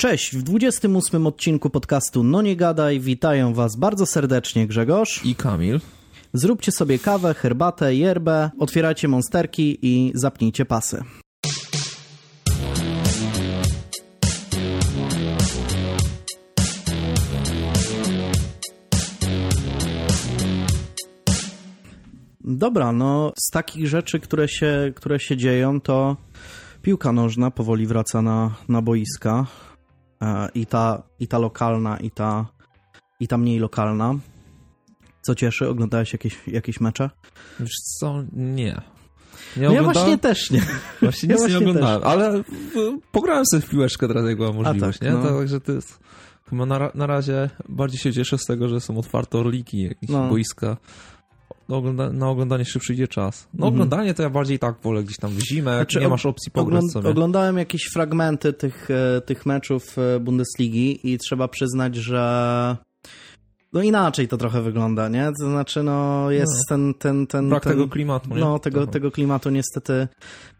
Cześć, w 28 odcinku podcastu No Nie Gadaj witają Was bardzo serdecznie Grzegorz i Kamil. Zróbcie sobie kawę, herbatę, yerbę, otwierajcie monsterki i zapnijcie pasy. Dobra, no z takich rzeczy, które się, które się dzieją, to piłka nożna powoli wraca na, na boiska. E, I ta, I ta lokalna, i ta, i ta mniej lokalna. Co cieszy? Oglądałeś jakieś, jakieś mecze? Wiesz co, nie. nie no ja właśnie też nie. Właśnie nic ja nie oglądałem, też. ale pograłem sobie w piłeczkę teraz, jak była możliwość, tak, nie? No. Także to jest... Chyba na, na razie bardziej się cieszę z tego, że są otwarte orliki, jakieś no. boiska ogląda na oglądanie się przyjdzie czas. No mhm. oglądanie to ja bardziej tak wolę gdzieś tam w zimę, znaczy, nie masz opcji pograć ogląd sobie. Oglądałem jakieś fragmenty tych, e, tych meczów e, Bundesligi i trzeba przyznać, że no inaczej to trochę wygląda, nie? To znaczy, no jest no. ten, ten, ten... Brak ten, tego klimatu, nie? No, tego, tego klimatu niestety,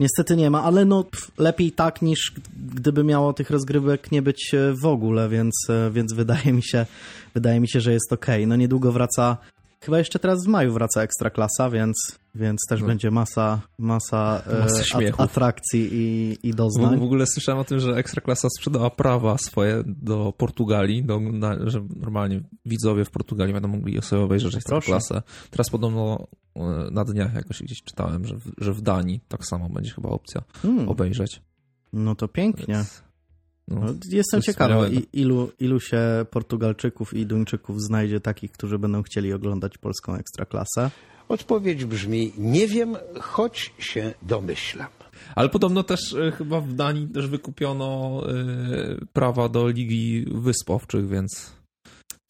niestety nie ma, ale no pff, lepiej tak niż gdyby miało tych rozgrywek nie być e, w ogóle, więc, więc wydaje mi się, wydaje mi się, że jest okej. Okay. No niedługo wraca Chyba jeszcze teraz w maju wraca Ekstraklasa, więc, więc też no. będzie masa, masa, e, atrakcji i, i doznań. W, w, ogóle słyszałem o tym, że Ekstraklasa sprzedała prawa swoje do Portugalii, do, na, że normalnie widzowie w Portugalii będą mogli sobie obejrzeć Ekstraklasę. Teraz podobno e, na dniach jakoś gdzieś czytałem, że w, że w Danii tak samo będzie chyba opcja hmm. obejrzeć. No to pięknie. Więc... No, no, jestem ciekawy, ilu, ilu się Portugalczyków i Duńczyków znajdzie takich, którzy będą chcieli oglądać polską ekstraklasę. Odpowiedź brzmi: Nie wiem, choć się domyślam. Ale podobno też y, chyba w Danii też wykupiono y, prawa do Ligi Wyspowczych, więc,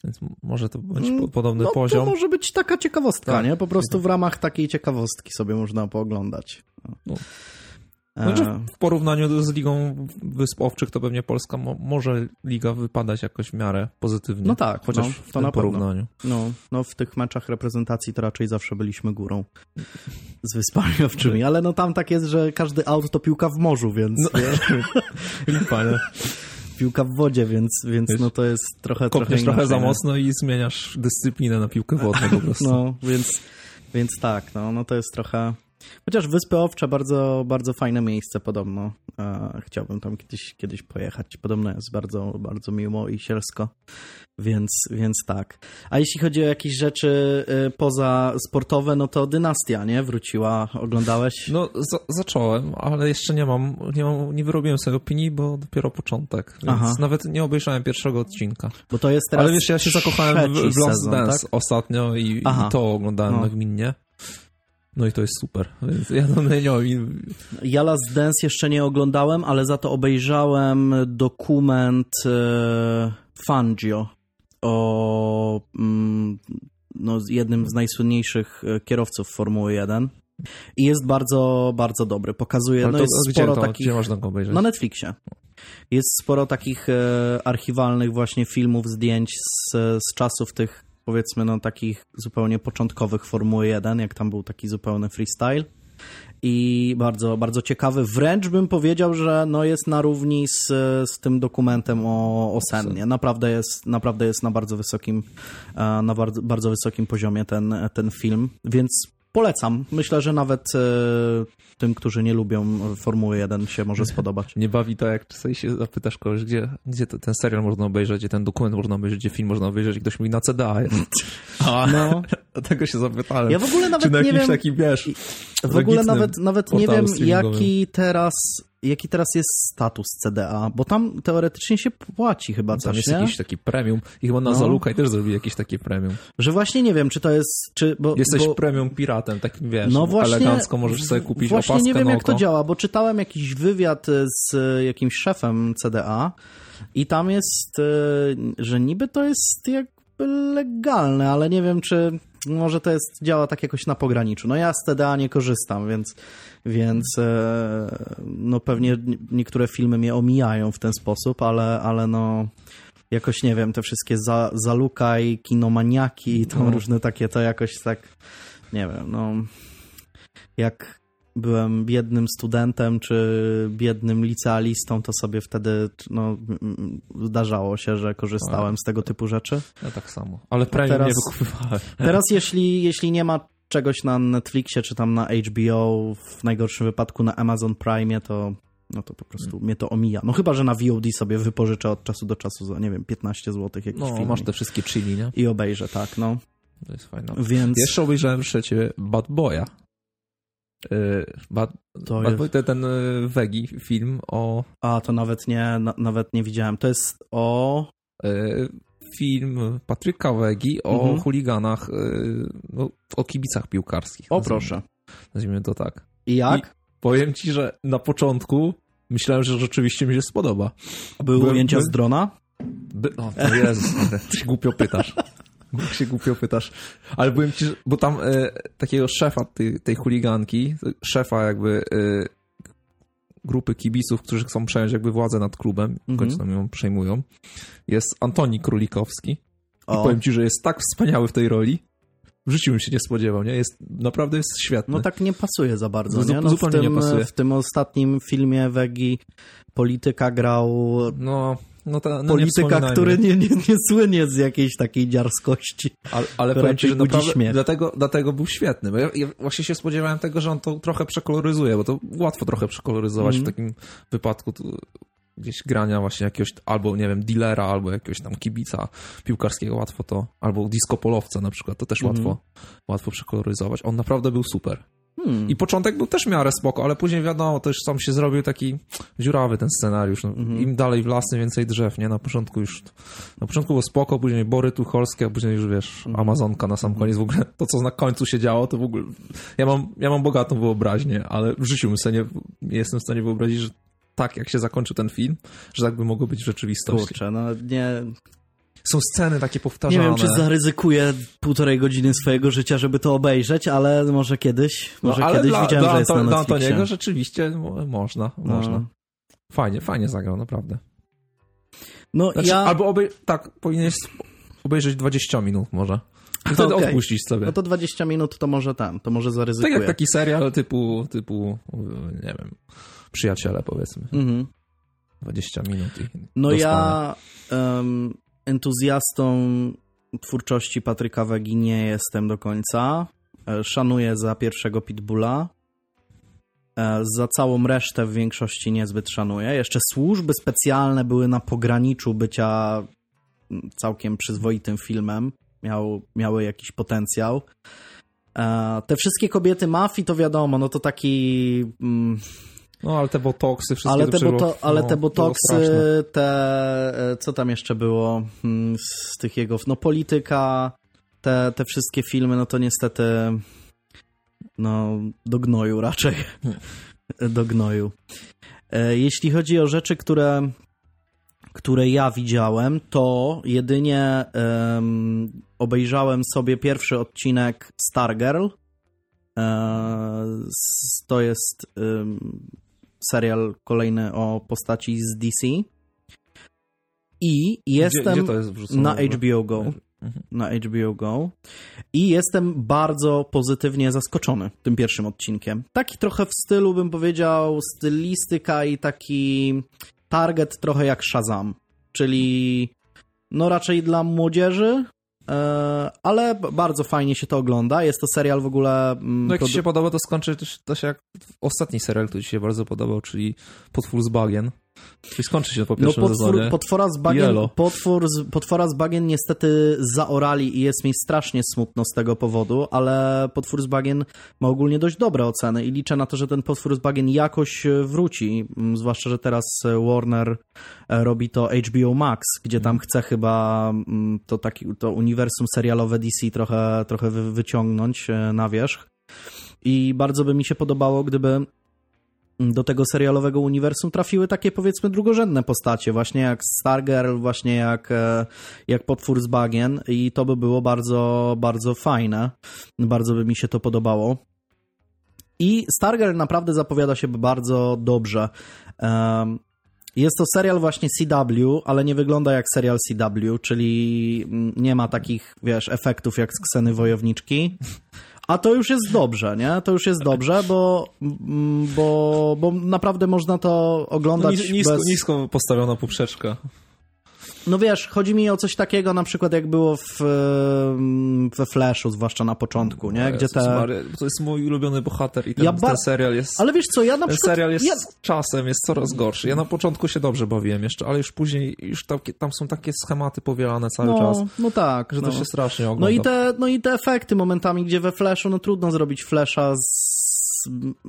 więc może to być mm, podobny no, poziom. To może być taka ciekawostka, tak. nie? Po prostu w ramach takiej ciekawostki sobie można pooglądać. No. no. Znaczy w porównaniu z Ligą Wysp Owczych to pewnie Polska mo może liga wypadać jakoś w miarę pozytywnie. No tak, chociaż no, w tym porównaniu. No, no w tych meczach reprezentacji to raczej zawsze byliśmy górą z Wyspami Owczymi, ale no tam tak jest, że każdy aut to piłka w morzu, więc no. Lipa, Piłka w wodzie, więc, więc no to jest trochę trochę, inaczej, trochę za mocno i zmieniasz dyscyplinę na piłkę wodną po prostu. No, więc, więc tak, no, no to jest trochę Chociaż Wyspy Owcze bardzo, bardzo fajne miejsce podobno. E, chciałbym tam kiedyś, kiedyś pojechać. Podobno jest bardzo, bardzo miło i sielsko. Więc, więc tak. A jeśli chodzi o jakieś rzeczy y, poza sportowe, no to Dynastia, nie? Wróciła. Oglądałeś? No, za zacząłem, ale jeszcze nie mam, nie mam, nie wyrobiłem sobie opinii, bo dopiero początek. Więc Aha. nawet nie obejrzałem pierwszego odcinka. Bo to jest teraz Ale wiesz, ja się zakochałem w, w Lost sezon, Dance tak? ostatnio i, i, to oglądałem no. nagminnie. No i to jest super. Więc ja to nie wiem. Ja Last Dance jeszcze nie oglądałem, ale za to obejrzałem dokument e, Fangio o mm, no, jednym z najsłynniejszych e, kierowców Formuły 1. I jest bardzo, bardzo dobry. Pokazuje, Ale no jest gdzie sporo to, takich... Gdzie można go obejrzeć? Na Netflixie. Jest sporo takich e, archiwalnych właśnie filmów, zdjęć z, z czasów tych powiedzmy no takich zupełnie początkowych Formuły 1, jak tam był taki zupełny freestyle i bardzo, bardzo ciekawy. Wręcz bym powiedział, że no jest na równi z, z tym dokumentem o, o Sennie. Naprawdę jest, naprawdę jest na bardzo wysokim, e, na bardzo, bardzo wysokim poziomie ten, ten film, więc polecam. Myślę, że nawet e, tym, którzy nie lubią Formuły 1 się może spodobać. Nie bawi to, jak czasami się zapytasz kogoś, gdzie, gdzie ten serial można obejrzeć, gdzie ten dokument można obejrzeć, gdzie film można obejrzeć i ktoś mówi na CDA jest. A, no. Dlatego się zapytałem. Ja w ogóle nawet Czy na nie wiem... taki, wiesz, w ogóle nawet, nawet nie wiem, jaki teraz jaki teraz jest status CDA, bo tam teoretycznie się płaci chyba coś, Tam jest nie? jakiś taki premium i chyba na no. Zalukaj też zrobili jakieś takie premium. Że właśnie nie wiem, czy to jest... Czy, bo, Jesteś bo... premium piratem, takim wiesz, no właśnie, elegancko możesz sobie kupić Właśnie opaskę nie wiem, jak to działa, bo czytałem jakiś wywiad z jakimś szefem CDA i tam jest, e, że niby to jest jakby legalne, ale nie wiem, czy może to jest, działa tak jakoś na pograniczu. No ja z TDA nie korzystam, więc, więc e, no pewnie niektóre filmy mnie omijają w ten sposób, ale, ale no jakoś nie wiem, te wszystkie za, Zalukaj, Kinomaniaki i tam no. różne takie, to jakoś tak, nie wiem, no jak byłem biednym studentem czy biednym licealistą, to sobie wtedy no, zdarzało się, że korzystałem z tego typu rzeczy. Ja tak samo, ale premium teraz, nie wykupywałem. Teraz jeśli, jeśli nie ma czegoś na Netflixie czy tam na HBO, w najgorszym wypadku na Amazon Prime, to no to po prostu hmm. mnie to omija. No chyba, że na VOD sobie wypożyczę od czasu do czasu za, nie wiem, 15 zł jakiś no, film. masz te wszystkie chili, nie? I obejrzę, tak, no. To jest fajne. Więc... Jeszcze obejrzałem przecież Bad Boya. Yy, Bad, to Bad Boy to ten Wegi film o... A, to nawet nie, na, nawet nie widziałem. To jest o... Yy, film Patryka Wegi o mhm. chuliganach, no, o kibicach piłkarskich. O, proszę. Nazwijmy to tak. I jak? I powiem ci, że na początku myślałem, że rzeczywiście mi się spodoba. A były ujęcia by... z drona? By... O, to Jezus, ty się głupio pytasz. Bo się głupio pytasz. Ale byłem ci, bo tam e, takiego szefa tej, tej chuliganki, szefa jakby e, grupy kibiców, którzy chcą przejąć jakby władzę nad klubem, w końcu mhm. tam ją przejmują, jest Antoni Królikowski. I powiem ci, że jest tak wspaniały w tej roli, w życiu bym się nie spodziewał, nie? Jest, naprawdę jest świetny. No tak nie pasuje za bardzo, nie? No, zupełnie w tym, nie pasuje. W tym ostatnim filmie Wegi polityka grał... No, no ta, no polityka, nie który nie, nie, nie słynie z jakiejś takiej dziarskości. Ale, ale powiem ci, że naprawdę, śmiech. dlatego, dlatego był świetny. Bo ja, ja, właśnie się spodziewałem tego, że on to trochę przekoloryzuje, bo to łatwo trochę przekoloryzować mm. w takim wypadku gdzieś grania właśnie jakiegoś albo, nie wiem, dealera, albo jakiegoś tam kibica piłkarskiego, łatwo to, albo diskopolowca na przykład, to też mm. łatwo, łatwo przekoloryzować. On naprawdę był super. Hmm. I początek był też miarę spoko, ale później wiadomo, też sam się zrobił taki dziurawy ten scenariusz. No, mm. Im dalej w lasy, więcej drzew, nie? Na początku już, na początku było spoko, później Bory Tucholskie, a później już, wiesz, mm. Amazonka na sam koniec. W ogóle to, co na końcu się działo, to w ogóle... Ja mam, ja mam bogatą wyobraźnię, ale w życiu sobie nie, nie jestem w stanie wyobrazić, że tak, jak się zakończył ten film, że tak by mogło być w rzeczywistości. Kurczę, no nie... Są sceny takie powtarzane. Nie wiem, czy zaryzykuję półtorej godziny swojego życia, żeby to obejrzeć, ale może kiedyś, no, może no, kiedyś dla, widziałem, dla, że jest na Netflixie. Dla Antoniego rzeczywiście można, no. można. Fajnie, fajnie zagrał, naprawdę. No znaczy, ja... Albo obej... tak, powinieneś obejrzeć 20 minut może. I wtedy okay. odpuścić sobie. No to 20 minut to może tam, to może zaryzykuję. Tak jak taki serial typu, typu nie wiem, przyjaciele, powiedzmy. Mhm. 20 minut i No ja um, entuzjastą twórczości Patryka Wegi nie jestem do końca. E, szanuję za pierwszego Pitbulla. E, za całą resztę w większości niezbyt szanuję. Jeszcze służby specjalne były na pograniczu bycia całkiem przyzwoitym filmem. Miał, miały jakiś potencjał. E, te wszystkie kobiety mafii to wiadomo, no to taki... Mm, no, ale te botoksy, wszystkie ale te, boto, ale no, te botoksy, te, e, co tam jeszcze było hmm, z tych jego, no polityka, te, te wszystkie filmy, no to niestety no do gnoju raczej. do gnoju. E, jeśli chodzi o rzeczy, które, które ja widziałem, to jedynie um, obejrzałem sobie pierwszy odcinek Stargirl. E, to jest serial kolejny o postaci z DC. I jestem gdzie, gdzie na HBO Go. Mhm. Na HBO Go. I jestem bardzo pozytywnie zaskoczony tym pierwszym odcinkiem. Taki trochę w stylu, bym powiedział, stylistyka i taki target trochę jak Shazam. Czyli no raczej dla młodzieży, ale bardzo fajnie się to ogląda. Jest to serial w ogóle... Mm, no jak ci się podoba, to skończy to się jak ostatni serial, który ci się bardzo podobał, czyli Potwór z Bagien. Czyli skończy się po no, pierwszym no, potwór, sezonie. Potwora z, bagien, potwór z, potwora z bagien niestety zaorali i jest mi strasznie smutno z tego powodu, ale potwór z bagien ma ogólnie dość dobre oceny i liczę na to, że ten potwór z bagien jakoś e, wróci. Mm, zwłaszcza, że teraz e, Warner e, robi to HBO Max, gdzie tam chce chyba mm, to, taki, to uniwersum serialowe DC trochę, trochę wyciągnąć na wierzch. I bardzo by mi się podobało, gdyby do tego serialowego uniwersum trafiły takie powiedzmy drugorzędne postacie, właśnie jak Stargirl, właśnie jak, e, jak Potwór z Bagien i to by było bardzo, bardzo fajne. Bardzo by mi się to podobało. I Stargirl naprawdę zapowiada się bardzo dobrze. Jest to serial właśnie CW, ale nie wygląda jak serial CW, czyli nie ma takich, wiesz, efektów jak z Kseny Wojowniczki A to już jest dobrze, nie? To już jest dobrze, bo, bo, bo naprawdę można to oglądać no, nisko, bez... nisko postawiona poprzeczka. No wiesz, chodzi mi o coś takiego na przykład jak było w, we Flashu, zwłaszcza na początku, nie? Gdzie te... to jest mój ulubiony bohater i ten, ja ba... ten serial jest... Ale wiesz co, ja na ten przykład... serial jest ja... czasem, jest coraz gorszy. Ja na początku się dobrze bawiłem jeszcze, ale już później już tam, tam są takie schematy powielane cały no, czas. No tak. Że no. to się strasznie ogląda. No i, te, no i te efekty momentami, gdzie we Flashu, no trudno zrobić Flasha z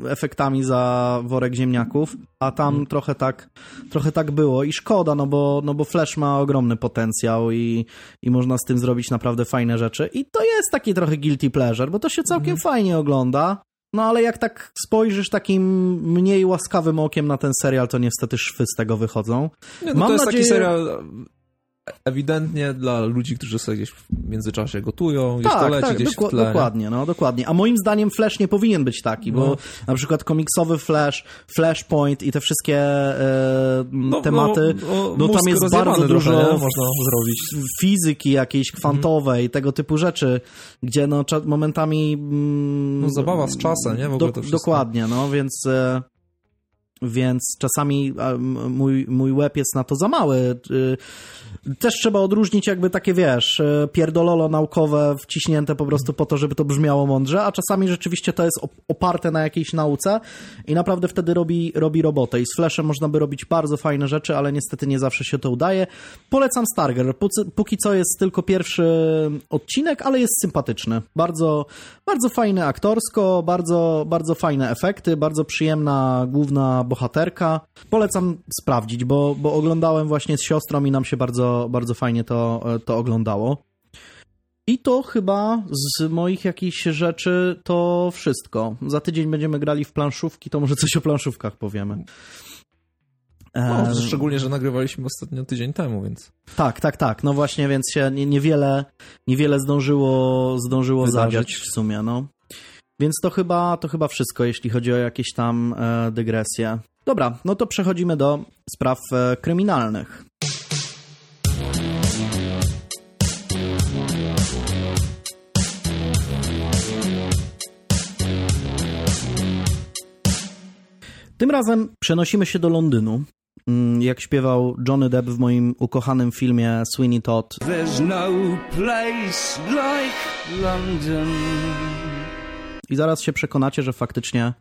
efektami za worek ziemniaków, a tam hmm. trochę tak trochę tak było i szkoda, no bo, no bo Flash ma ogromny potencjał i, i można z tym zrobić naprawdę fajne rzeczy i to jest taki trochę guilty pleasure, bo to się całkiem hmm. fajnie ogląda, no ale jak tak spojrzysz takim mniej łaskawym okiem na ten serial, to niestety szwy z tego wychodzą. Nie, no Mam to jest nadzieję... taki serial ewidentnie dla ludzi, którzy sobie gdzieś w międzyczasie gotują, gdzieś tak, to leci tak, gdzieś doku- w tle. Dokładnie, no dokładnie. A moim zdaniem Flash nie powinien być taki, bo no. na przykład komiksowy Flash, Flashpoint i te wszystkie e, no, tematy, no, no, no tam jest bardzo dużo trochę, można zrobić. fizyki jakiejś kwantowej, mhm. tego typu rzeczy, gdzie no momentami... Mm, no zabawa z czasem, nie? W ogóle do, dokładnie, no więc... E, więc czasami mój, mój łeb jest na to za mały. Y, też trzeba odróżnić jakby takie, wiesz, y, pierdololo naukowe wciśnięte po prostu po to, żeby to brzmiało mądrze, a czasami rzeczywiście to jest oparte na jakiejś nauce i naprawdę wtedy robi, robi robotę. I z Flashem można by robić bardzo fajne rzeczy, ale niestety nie zawsze się to udaje. Polecam Starger. Póki co jest tylko pierwszy odcinek, ale jest sympatyczny. Bardzo, bardzo fajny aktorsko, bardzo, bardzo fajne efekty, bardzo przyjemna główna bohaterka. Polecam sprawdzić, bo, bo oglądałem właśnie z siostrą i nam się bardzo, bardzo fajnie to, to oglądało. I to chyba z moich jakichś rzeczy to wszystko. Za tydzień będziemy grali w planszówki, to może coś o planszówkach powiemy. No, szczególnie, że nagrywaliśmy ostatnio tydzień temu, więc. Tak, tak, tak. No właśnie, więc się niewiele, niewiele zdążyło, zdążyło zadziać w sumie, no. Więc to chyba, to chyba wszystko, jeśli chodzi o jakieś tam e, dygresje. Dobra, no to przechodzimy do spraw e, kryminalnych. Tym razem przenosimy się do Londynu. Mm, jak śpiewał Johnny Depp w moim ukochanym filmie Sweeney Todd. There's no place like London. I zaraz się przekonacie, że faktycznie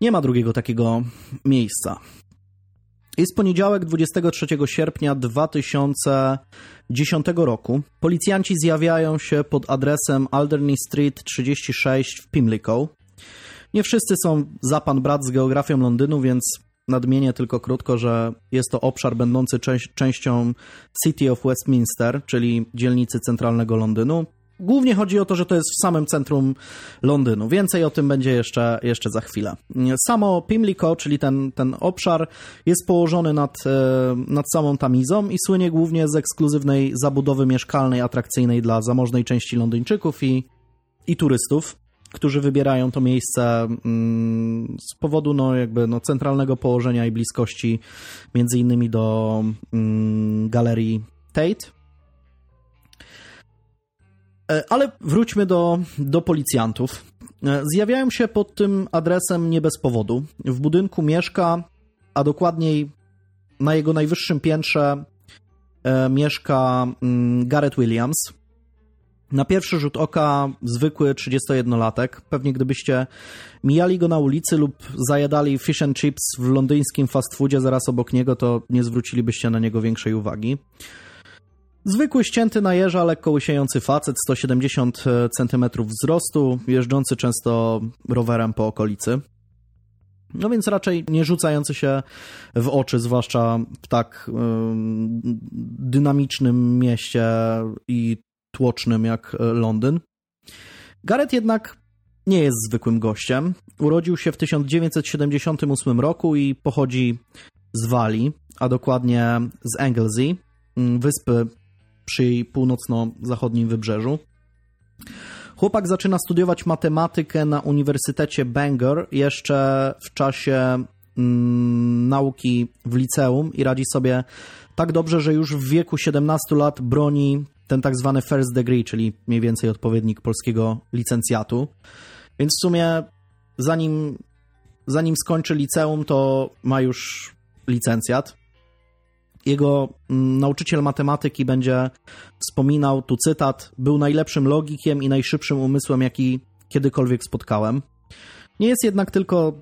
nie ma drugiego takiego miejsca. Jest poniedziałek 23 sierpnia 2010 roku. Policjanci zjawiają się pod adresem Alderney Street 36 w Pimlico. Nie wszyscy są za pan brat z geografią Londynu, więc nadmienię tylko krótko, że jest to obszar będący częścią City of Westminster, czyli dzielnicy centralnego Londynu. Głównie chodzi o to, że to jest w samym centrum Londynu. Więcej o tym będzie jeszcze, jeszcze za chwilę. Samo Pimlico, czyli ten, ten obszar, jest położony nad, e, nad samą Tamizą i słynie głównie z ekskluzywnej zabudowy mieszkalnej, atrakcyjnej dla zamożnej części Londyńczyków i, i turystów którzy wybierają to miejsce mm, z powodu no, jakby, no, centralnego położenia i bliskości między innymi do mm, galerii Tate. E, ale wróćmy do, do policjantów. E, zjawiają się pod tym adresem nie bez powodu. W budynku mieszka, a dokładniej na jego najwyższym piętrze e, mieszka mm, Gareth Williams. Na pierwszy rzut oka zwykły 31-latek. Pewnie gdybyście mijali go na ulicy lub zajadali fish and chips w londyńskim fast foodzie zaraz obok niego, to nie zwrócilibyście na niego większej uwagi. Zwykły ścięty na jeża, lekko łysiejący facet, 170 e, cm wzrostu, jeżdżący często rowerem po okolicy. No więc raczej nie rzucający się w oczy, zwłaszcza w tak dynamicznym mieście i tłocznym jak e, Londyn. Gareth jednak nie jest zwykłym gościem. Urodził się w 1978 roku i pochodzi z Walii, a dokładnie z Anglesey, wyspy przy jej północno-zachodnim wybrzeżu. Chłopak zaczyna studiować matematykę na Uniwersytecie Bangor jeszcze w czasie mm, nauki w liceum i radzi sobie tak dobrze, że już w wieku 17 lat broni ten tak zwany first degree, czyli mniej więcej odpowiednik polskiego licencjatu. Więc w sumie zanim, zanim skończy liceum, to ma już licencjat. Jego mm, nauczyciel matematyki będzie wspominał, tu cytat, był najlepszym logikiem i najszybszym umysłem, jaki kiedykolwiek spotkałem. Nie jest jednak tylko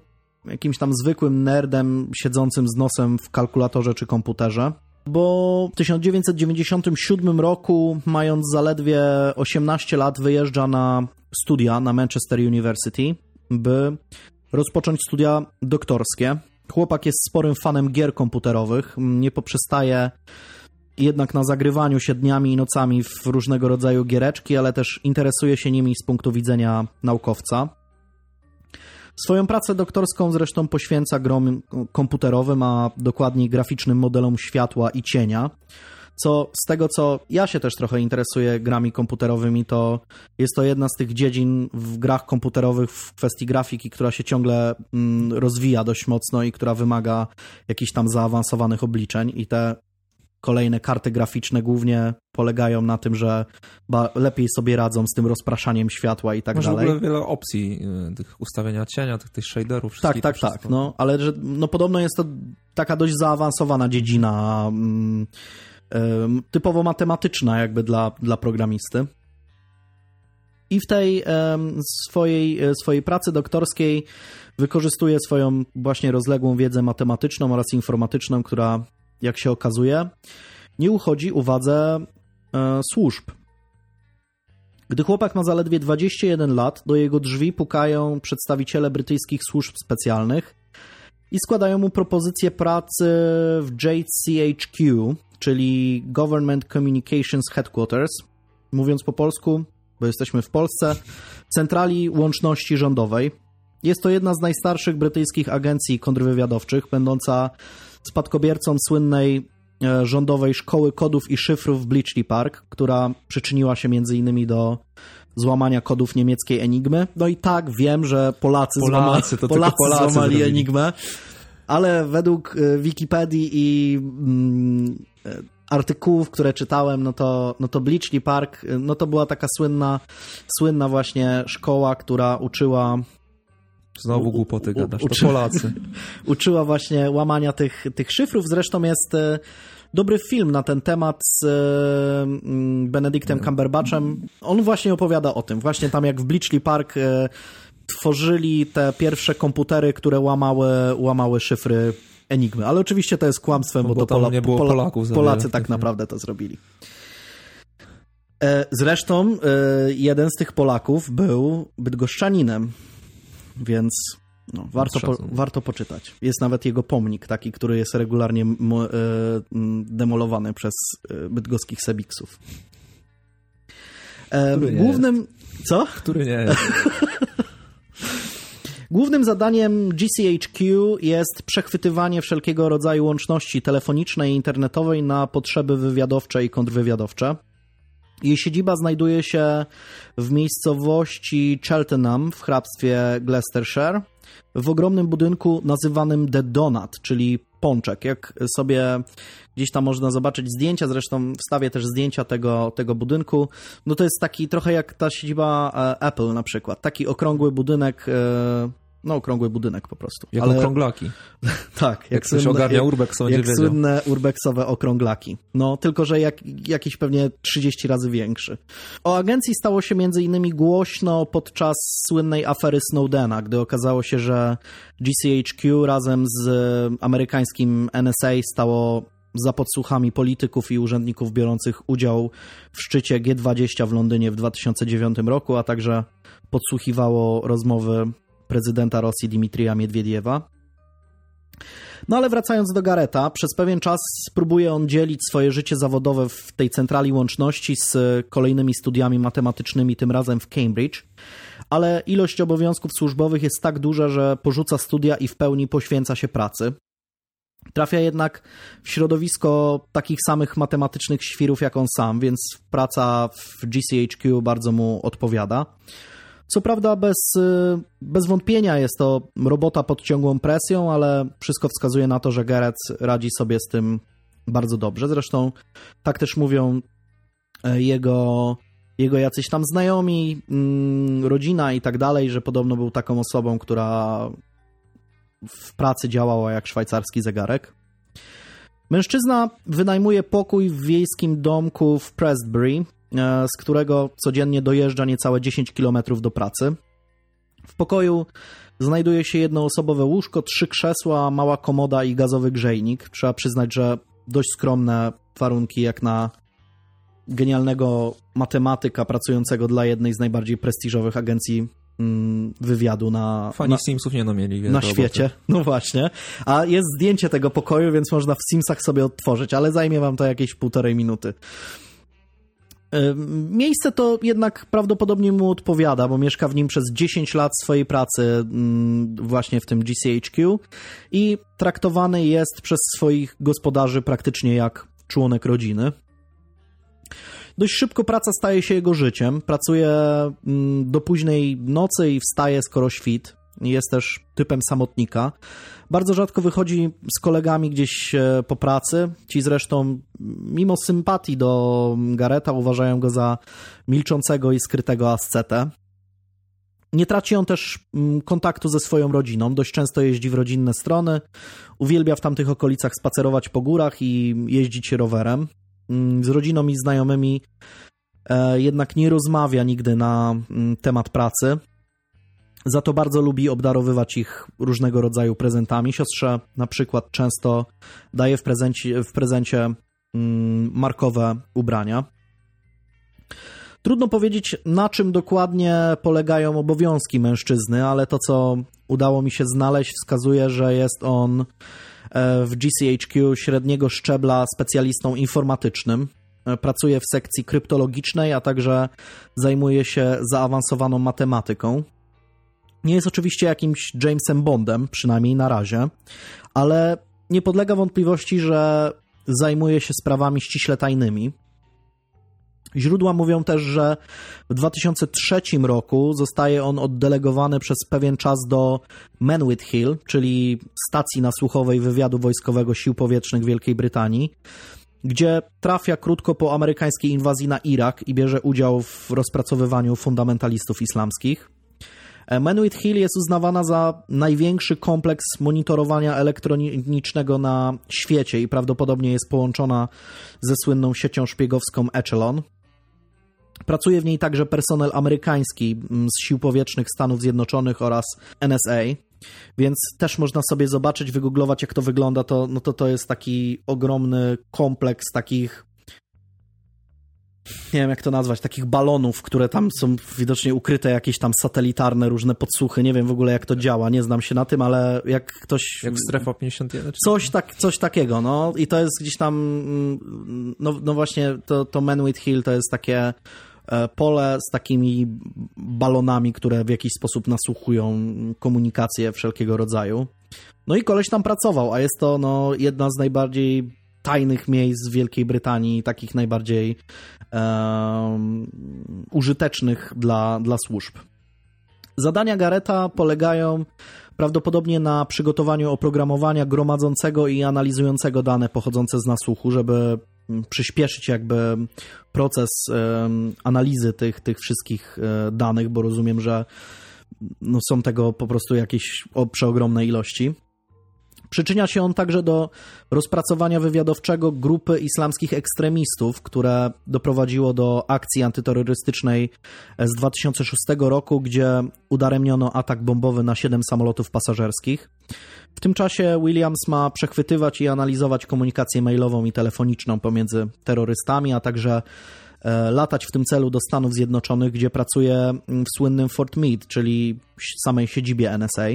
jakimś tam zwykłym nerdem siedzącym z nosem w kalkulatorze czy komputerze, bo w 1997 roku, mając zaledwie 18 lat, wyjeżdża na studia na Manchester University, by rozpocząć studia doktorskie. Chłopak jest sporym fanem gier komputerowych, nie poprzestaje jednak na zagrywaniu się dniami i nocami w różnego rodzaju giereczki, ale też interesuje się nimi z punktu widzenia naukowca. Swoją pracę doktorską zresztą poświęca grom komputerowym, a dokładniej graficznym modelom światła i cienia. Co z tego, co ja się też trochę interesuję grami komputerowymi, to jest to jedna z tych dziedzin w grach komputerowych w kwestii grafiki, która się ciągle mm, rozwija dość mocno i która wymaga jakichś tam zaawansowanych obliczeń. I te kolejne karty graficzne głównie polegają na tym, że lepiej sobie radzą z tym rozpraszaniem światła i tak Masz dalej. W ogóle wiele opcji y, tych ustawienia cienia, tych, tych shaderów. Tak, tak, tak. No, ale że, no, podobno jest to taka dość zaawansowana dziedzina mm, typowo matematyczna jakby dla, dla programisty. I w tej swojej, e, swojej pracy doktorskiej wykorzystuje swoją właśnie rozległą wiedzę matematyczną oraz informatyczną, która jak się okazuje, nie uchodzi uwadze e, służb. Gdy chłopak ma zaledwie 21 lat, do jego drzwi pukają przedstawiciele brytyjskich służb specjalnych i składają mu propozycję pracy w JCHQ, czyli Government Communications Headquarters. Mówiąc po polsku, bo jesteśmy w Polsce, Centrali Łączności Rządowej. Jest to jedna z najstarszych brytyjskich agencji kontrwywiadowczych, będąca spadkobiercą słynnej e, rządowej szkoły kodów i szyfrów w Bletchley Park, która przyczyniła się między innymi do złamania kodów niemieckiej Enigmy. No i tak, wiem, że Polacy, Polacy, złama, Polacy, Polacy złamali Enigmę, ale według e, Wikipedii i mm, e, artykułów, które czytałem, no to, no to Bletchley Park, no to była taka słynna, słynna właśnie szkoła, która uczyła Znowu głupoty gadasz, to Polacy. Uczyła właśnie łamania tych, tych szyfrów. Zresztą jest dobry film na ten temat z mm, Benedictem Cumberbatchem. On właśnie opowiada o tym. Właśnie tam jak w Bleachley Park tworzyli te pierwsze komputery, które łamały, łamały szyfry Enigmy. Ale oczywiście to jest kłamstwem, no, bo, bo to Pola, nie było Pola, Polaków Polacy tak naprawdę to zrobili. Zresztą jeden z tych Polaków był bydgoszczaninem więc no, warto, po, warto poczytać. Jest nawet jego pomnik, taki, który jest regularnie e, demolowany przez e, bydgoskich sebiksów. E, głównym... Co? Który nie Głównym zadaniem GCHQ jest przechwytywanie wszelkiego rodzaju łączności telefonicznej i internetowej na potrzeby wywiadowcze i kontrwywiadowcze. Jej siedziba znajduje się w miejscowości Cheltenham w hrabstwie Gloucestershire, w ogromnym budynku nazywanym The Donut, czyli pączek. Jak sobie gdzieś tam można zobaczyć zdjęcia, zresztą wstawię też zdjęcia tego, tego budynku, no to jest taki trochę jak ta siedziba e, Apple na przykład. Taki okrągły budynek e, no, okrągły budynek po prostu. Jak Ale... okrąglaki. tak. Jak, jak ktoś słynne, ogarnia urbex, to Jak słynne urbexowe okrąglaki. No, tylko, że jak, jakiś pewnie 30 razy większy. O agencji stało się między innymi głośno podczas słynnej afery Snowdena, gdy okazało się, że GCHQ razem z amerykańskim NSA stało za podsłuchami polityków i urzędników biorących udział w szczycie G20 w Londynie w 2009 roku, a także podsłuchiwało rozmowy prezydenta Rosji Dimitrija Miedwiediewa. No ale wracając do Gareta, przez pewien czas spróbuje on dzielić swoje życie zawodowe w tej centrali łączności z kolejnymi studiami matematycznymi, tym razem w Cambridge, ale ilość obowiązków służbowych jest tak duża, że porzuca studia i w pełni poświęca się pracy. Trafia jednak w środowisko takich samych matematycznych świrów jak on sam, więc praca w GCHQ bardzo mu odpowiada. Co prawda bez, y, bez wątpienia jest to robota pod ciągłą presją, ale wszystko wskazuje na to, że Gerec radzi sobie z tym bardzo dobrze. Zresztą tak też mówią jego, jego jacyś tam znajomi, mm, rodzina i tak dalej, że podobno był taką osobą, która w pracy działała jak szwajcarski zegarek. Mężczyzna wynajmuje pokój w wiejskim domku w Prestbury, e, z którego codziennie dojeżdża niecałe 10 km do pracy. W pokoju znajduje się jednoosobowe łóżko, trzy krzesła, mała komoda i gazowy grzejnik. Trzeba przyznać, że dość skromne warunki jak na genialnego matematyka pracującego dla jednej z najbardziej prestiżowych agencji mm, wywiadu na. Fani na, Simsów nie no mieli. Na świecie. No właśnie. A jest zdjęcie tego pokoju, więc można w Simsach sobie odtworzyć, ale zajmie wam to jakieś półtorej minuty. Miejsce to jednak prawdopodobnie mu odpowiada, bo mieszka w nim przez 10 lat swojej pracy mm, właśnie w tym GCHQ i traktowany jest przez swoich gospodarzy praktycznie jak członek rodziny. Dość szybko praca staje się jego życiem. Pracuje mm, do późnej nocy i wstaje skoro świt. Jest też typem samotnika. Bardzo rzadko wychodzi z kolegami gdzieś e, po pracy. Ci zresztą, mimo sympatii do Gareta, uważają go za milczącego i skrytego ascetę. Nie traci on też kontaktu ze swoją rodziną. Dość często jeździ w rodzinne strony. Uwielbia w tamtych okolicach spacerować po górach i jeździć rowerem. Z rodziną i znajomymi e, jednak nie rozmawia nigdy na temat pracy. Za to bardzo lubi obdarowywać ich różnego rodzaju prezentami. Siostrze na przykład często daje w prezencie, w prezencie mm, markowe ubrania. Trudno powiedzieć, na czym dokładnie polegają obowiązki mężczyzny, ale to, co udało mi się znaleźć, wskazuje, że jest on e, w GCHQ średniego szczebla specjalistą informatycznym. E, pracuje w sekcji kryptologicznej, a także zajmuje się zaawansowaną matematyką. Nie jest oczywiście jakimś Jamesem Bondem, przynajmniej na razie, ale nie podlega wątpliwości, że zajmuje się sprawami ściśle tajnymi. Źródła mówią też, że w 2003 roku zostaje on oddelegowany przez pewien czas do Menwith Hill, czyli stacji nasłuchowej wywiadu wojskowego sił powietrznych Wielkiej Brytanii, gdzie trafia krótko po amerykańskiej inwazji na Irak i bierze udział w rozpracowywaniu fundamentalistów islamskich. E, Menwith Hill jest uznawana za największy kompleks monitorowania elektronicznego na świecie i prawdopodobnie jest połączona ze słynną siecią szpiegowską Echelon. Pracuje w niej także personel amerykański mm, z Sił Powietrznych Stanów Zjednoczonych oraz NSA, więc też można sobie zobaczyć, wygooglować jak to wygląda, to, no to to jest taki ogromny kompleks takich nie wiem jak to nazwać, takich balonów, które tam są widocznie ukryte, jakieś tam satelitarne różne podsłuchy, nie wiem w ogóle jak to działa, nie znam się na tym, ale jak ktoś... Jak strefa 51? Coś, tak, coś takiego, no i to jest gdzieś tam, mm, no, no właśnie to, to Man with Hill to jest takie e, pole z takimi balonami, które w jakiś sposób nasłuchują komunikację wszelkiego rodzaju. No i koleś tam pracował, a jest to no, jedna z najbardziej tajnych miejsc w Wielkiej Brytanii, takich najbardziej użytecznych dla, dla służb. Zadania Gareta polegają prawdopodobnie na przygotowaniu oprogramowania gromadzącego i analizującego dane pochodzące z nasłuchu, żeby przyspieszyć jakby proces analizy tych, tych wszystkich e, danych, bo rozumiem, że no, są tego po prostu jakieś przeogromne ilości. Przyczynia się on także do rozpracowania wywiadowczego grupy islamskich ekstremistów, które doprowadziło do akcji antyterrorystycznej z 2006 roku, gdzie udaremniono atak bombowy na 7 samolotów pasażerskich. W tym czasie Williams ma przechwytywać i analizować komunikację mailową i telefoniczną pomiędzy terrorystami, a także e, latać w tym celu do Stanów Zjednoczonych, gdzie pracuje w słynnym Fort Meade, czyli samej siedzibie NSA.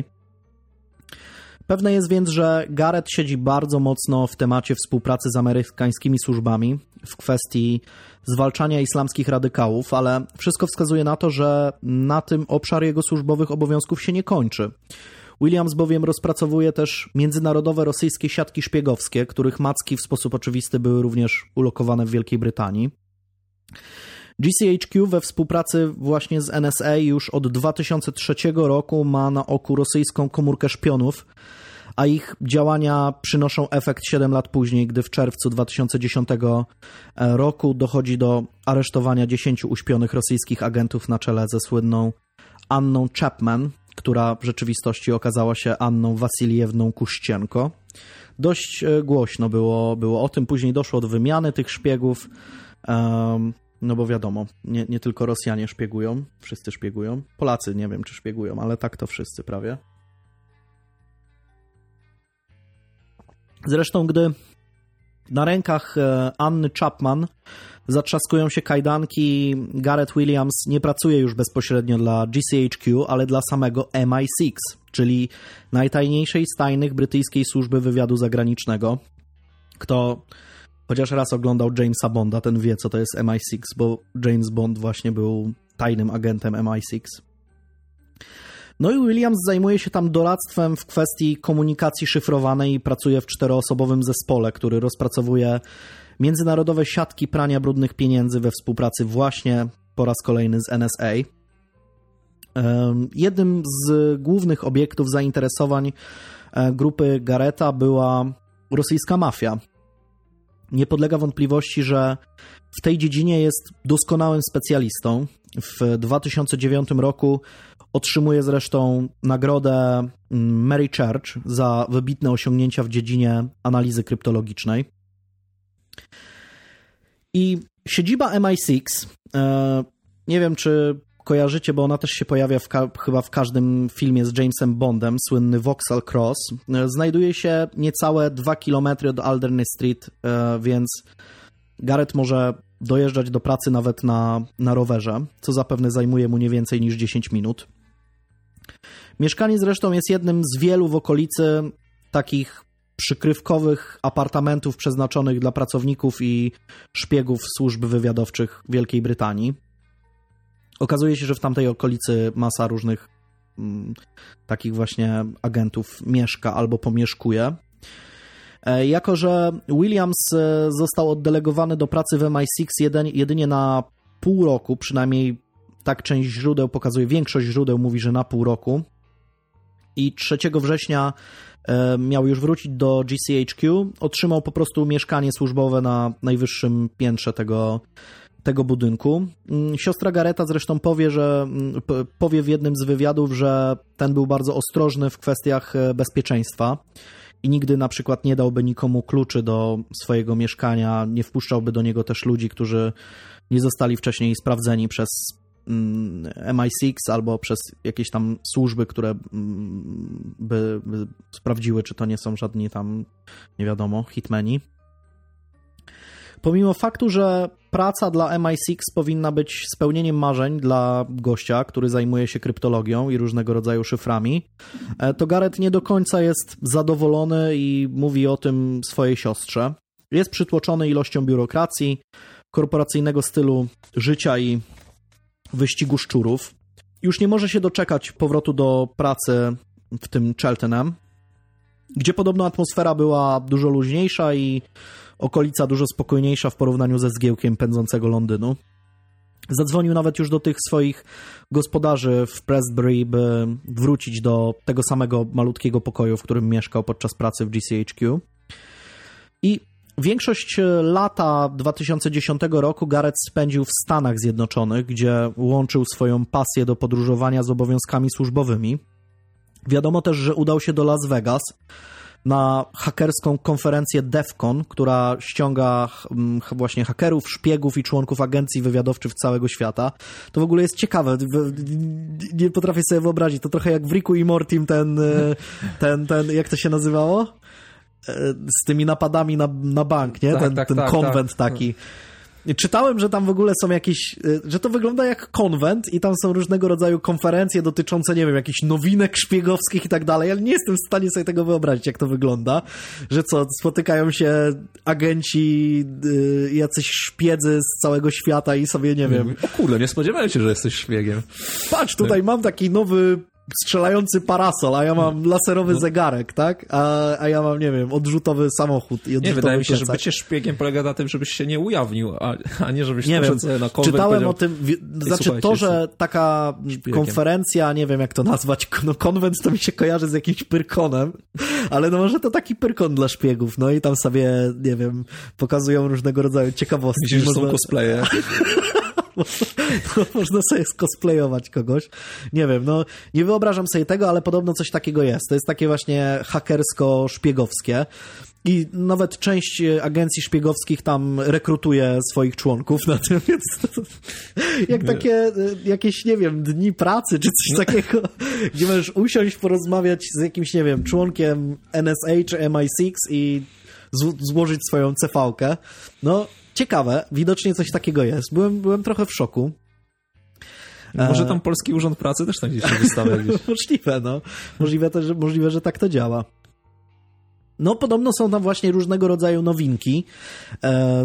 Pewne jest więc, że Garrett siedzi bardzo mocno w temacie współpracy z amerykańskimi służbami w kwestii zwalczania islamskich radykałów, ale wszystko wskazuje na to, że na tym obszar jego służbowych obowiązków się nie kończy. Williams bowiem rozpracowuje też międzynarodowe rosyjskie siatki szpiegowskie, których macki w sposób oczywisty były również ulokowane w Wielkiej Brytanii. GCHQ we współpracy właśnie z NSA już od 2003 roku ma na oku rosyjską komórkę szpionów, a ich działania przynoszą efekt 7 lat później, gdy w czerwcu 2010 roku dochodzi do aresztowania 10 uśpionych rosyjskich agentów na czele ze słynną Anną Chapman, która w rzeczywistości okazała się Anną Wasiliewną Kuścienko. Dość e, głośno było, było o tym. Później doszło do wymiany tych szpiegów. Um, no bo wiadomo, nie, nie tylko Rosjanie szpiegują, wszyscy szpiegują. Polacy nie wiem, czy szpiegują, ale tak to wszyscy prawie. Zresztą, gdy na rękach e, Anny Chapman zatrzaskują się kajdanki, Gareth Williams nie pracuje już bezpośrednio dla GCHQ, ale dla samego MI6, czyli najtajniejszej tajnych brytyjskiej służby wywiadu zagranicznego. Kto chociaż raz oglądał Jamesa Bonda, ten wie, co to jest MI6, bo James Bond właśnie był tajnym agentem MI6. No i Williams zajmuje się tam doradztwem w kwestii komunikacji szyfrowanej i pracuje w czteroosobowym zespole, który rozpracowuje międzynarodowe siatki prania brudnych pieniędzy we współpracy właśnie po raz kolejny z NSA. Jednym z głównych obiektów zainteresowań e, grupy Gareta była rosyjska mafia. Nie podlega wątpliwości, że w tej dziedzinie jest doskonałym specjalistą. W 2009 roku otrzymuje zresztą nagrodę mm, Mary Church za wybitne osiągnięcia w dziedzinie analizy kryptologicznej. I siedziba MI6, e, nie wiem czy kojarzycie, bo ona też się pojawia w chyba w każdym filmie z Jamesem Bondem, słynny Vauxhall Cross, e, znajduje się niecałe 2 km od Alderney Street, e, więc Gareth może dojeżdżać do pracy nawet na, na rowerze, co zapewne zajmuje mu nie więcej niż 10 minut. Mieszkanie zresztą jest jednym z wielu w okolicy takich przykrywkowych apartamentów przeznaczonych dla pracowników i szpiegów służb wywiadowczych Wielkiej Brytanii. Okazuje się, że w tamtej okolicy masa różnych mm, takich właśnie agentów mieszka albo pomieszkuje. E, jako, że Williams e, został oddelegowany do pracy w MI6 jedynie na pół roku, przynajmniej tak część źródeł pokazuje, większość źródeł mówi, że na pół roku. I 3 września e, miał już wrócić do GCHQ. Otrzymał po prostu mieszkanie służbowe na najwyższym piętrze tego, tego budynku. Mm, siostra Gareta zresztą powie, że mm, powie w jednym z wywiadów, że ten był bardzo ostrożny w kwestiach bezpieczeństwa i nigdy na przykład nie dałby nikomu kluczy do swojego mieszkania, nie wpuszczałby do niego też ludzi, którzy nie zostali wcześniej sprawdzeni przez mm, MI6 albo przez jakieś tam służby, które by, by sprawdziły, czy to nie są żadni tam, nie wiadomo, hitmeni. Pomimo faktu, że praca dla MI6 powinna być spełnieniem marzeń dla gościa, który zajmuje się kryptologią i różnego rodzaju szyframi, e, to Gareth nie do końca jest zadowolony i mówi o tym swojej siostrze. Jest przytłoczony ilością biurokracji, korporacyjnego stylu życia i wyścigu szczurów. Już nie może się doczekać powrotu do pracy w tym Cheltenham, gdzie podobno atmosfera była dużo luźniejsza i okolica dużo spokojniejsza w porównaniu ze zgiełkiem pędzącego Londynu. Zadzwonił nawet już do tych swoich gospodarzy w Prestbury, by wrócić do tego samego malutkiego pokoju, w którym mieszkał podczas pracy w GCHQ. I większość lata 2010 roku Gareth spędził w Stanach Zjednoczonych, gdzie łączył swoją pasję do podróżowania z obowiązkami służbowymi. Wiadomo też, że udał się do Las Vegas, na hakerską konferencję DEFCON, która ściąga mm, właśnie hakerów, szpiegów i członków agencji wywiadowczych całego świata. To w ogóle jest ciekawe. Nie potrafię sobie wyobrazić. To trochę jak w Ricku i Mortim ten, e, ten, ten, jak to się nazywało? E, z tymi napadami na, na bank, nie? Tak, ten tak, ten tak, konwent tak. taki. Czytałem, że tam w ogóle są jakieś, y, że to wygląda jak konwent i tam są różnego rodzaju konferencje dotyczące, nie wiem, jakichś nowinek szpiegowskich i tak dalej, ale nie jestem w stanie sobie tego wyobrazić, jak to wygląda. Że co, spotykają się agenci, yy, jacyś szpiedzy z całego świata i sobie, nie wiem... O kurde, nie spodziewałem się, że jesteś szpiegiem. Patrz, tutaj mam taki nowy strzelający parasol, a ja mam laserowy no. zegarek, tak? A, a ja mam, nie wiem, odrzutowy samochód i odrzutowy Nie, wydaje mi się, plecak. że bycie szpiegiem polega na tym, żebyś się nie ujawnił, a, a nie żebyś nie wiem, na konwent Czytałem o tym, znaczy to, że taka szpiegiem. konferencja, nie wiem jak to nazwać, no konwent to mi się kojarzy z jakimś pyrkonem, ale no może to taki pyrkon dla szpiegów, no i tam sobie, nie wiem, pokazują różnego rodzaju ciekawostki. Myślisz, że są cosplaye? można sobie skosplayować kogoś. Nie wiem, no nie wyobrażam sobie tego, ale podobno coś takiego jest. To jest takie właśnie hakersko-szpiegowskie. I nawet część agencji szpiegowskich tam rekrutuje swoich członków na tym, więc to, jak takie e, jakieś, nie wiem, dni pracy czy coś no. takiego, gdzie możesz usiąść, porozmawiać z jakimś, nie wiem, członkiem NSA czy MI6 i złożyć swoją CV-kę. No, ciekawe, widocznie coś takiego jest. Byłem, byłem trochę w szoku. Może tam Polski Urząd Pracy też tam gdzieś się wystawia. Gdzieś. możliwe, no. Możliwe, też, możliwe, że tak to działa. No, podobno są tam właśnie różnego rodzaju nowinki e,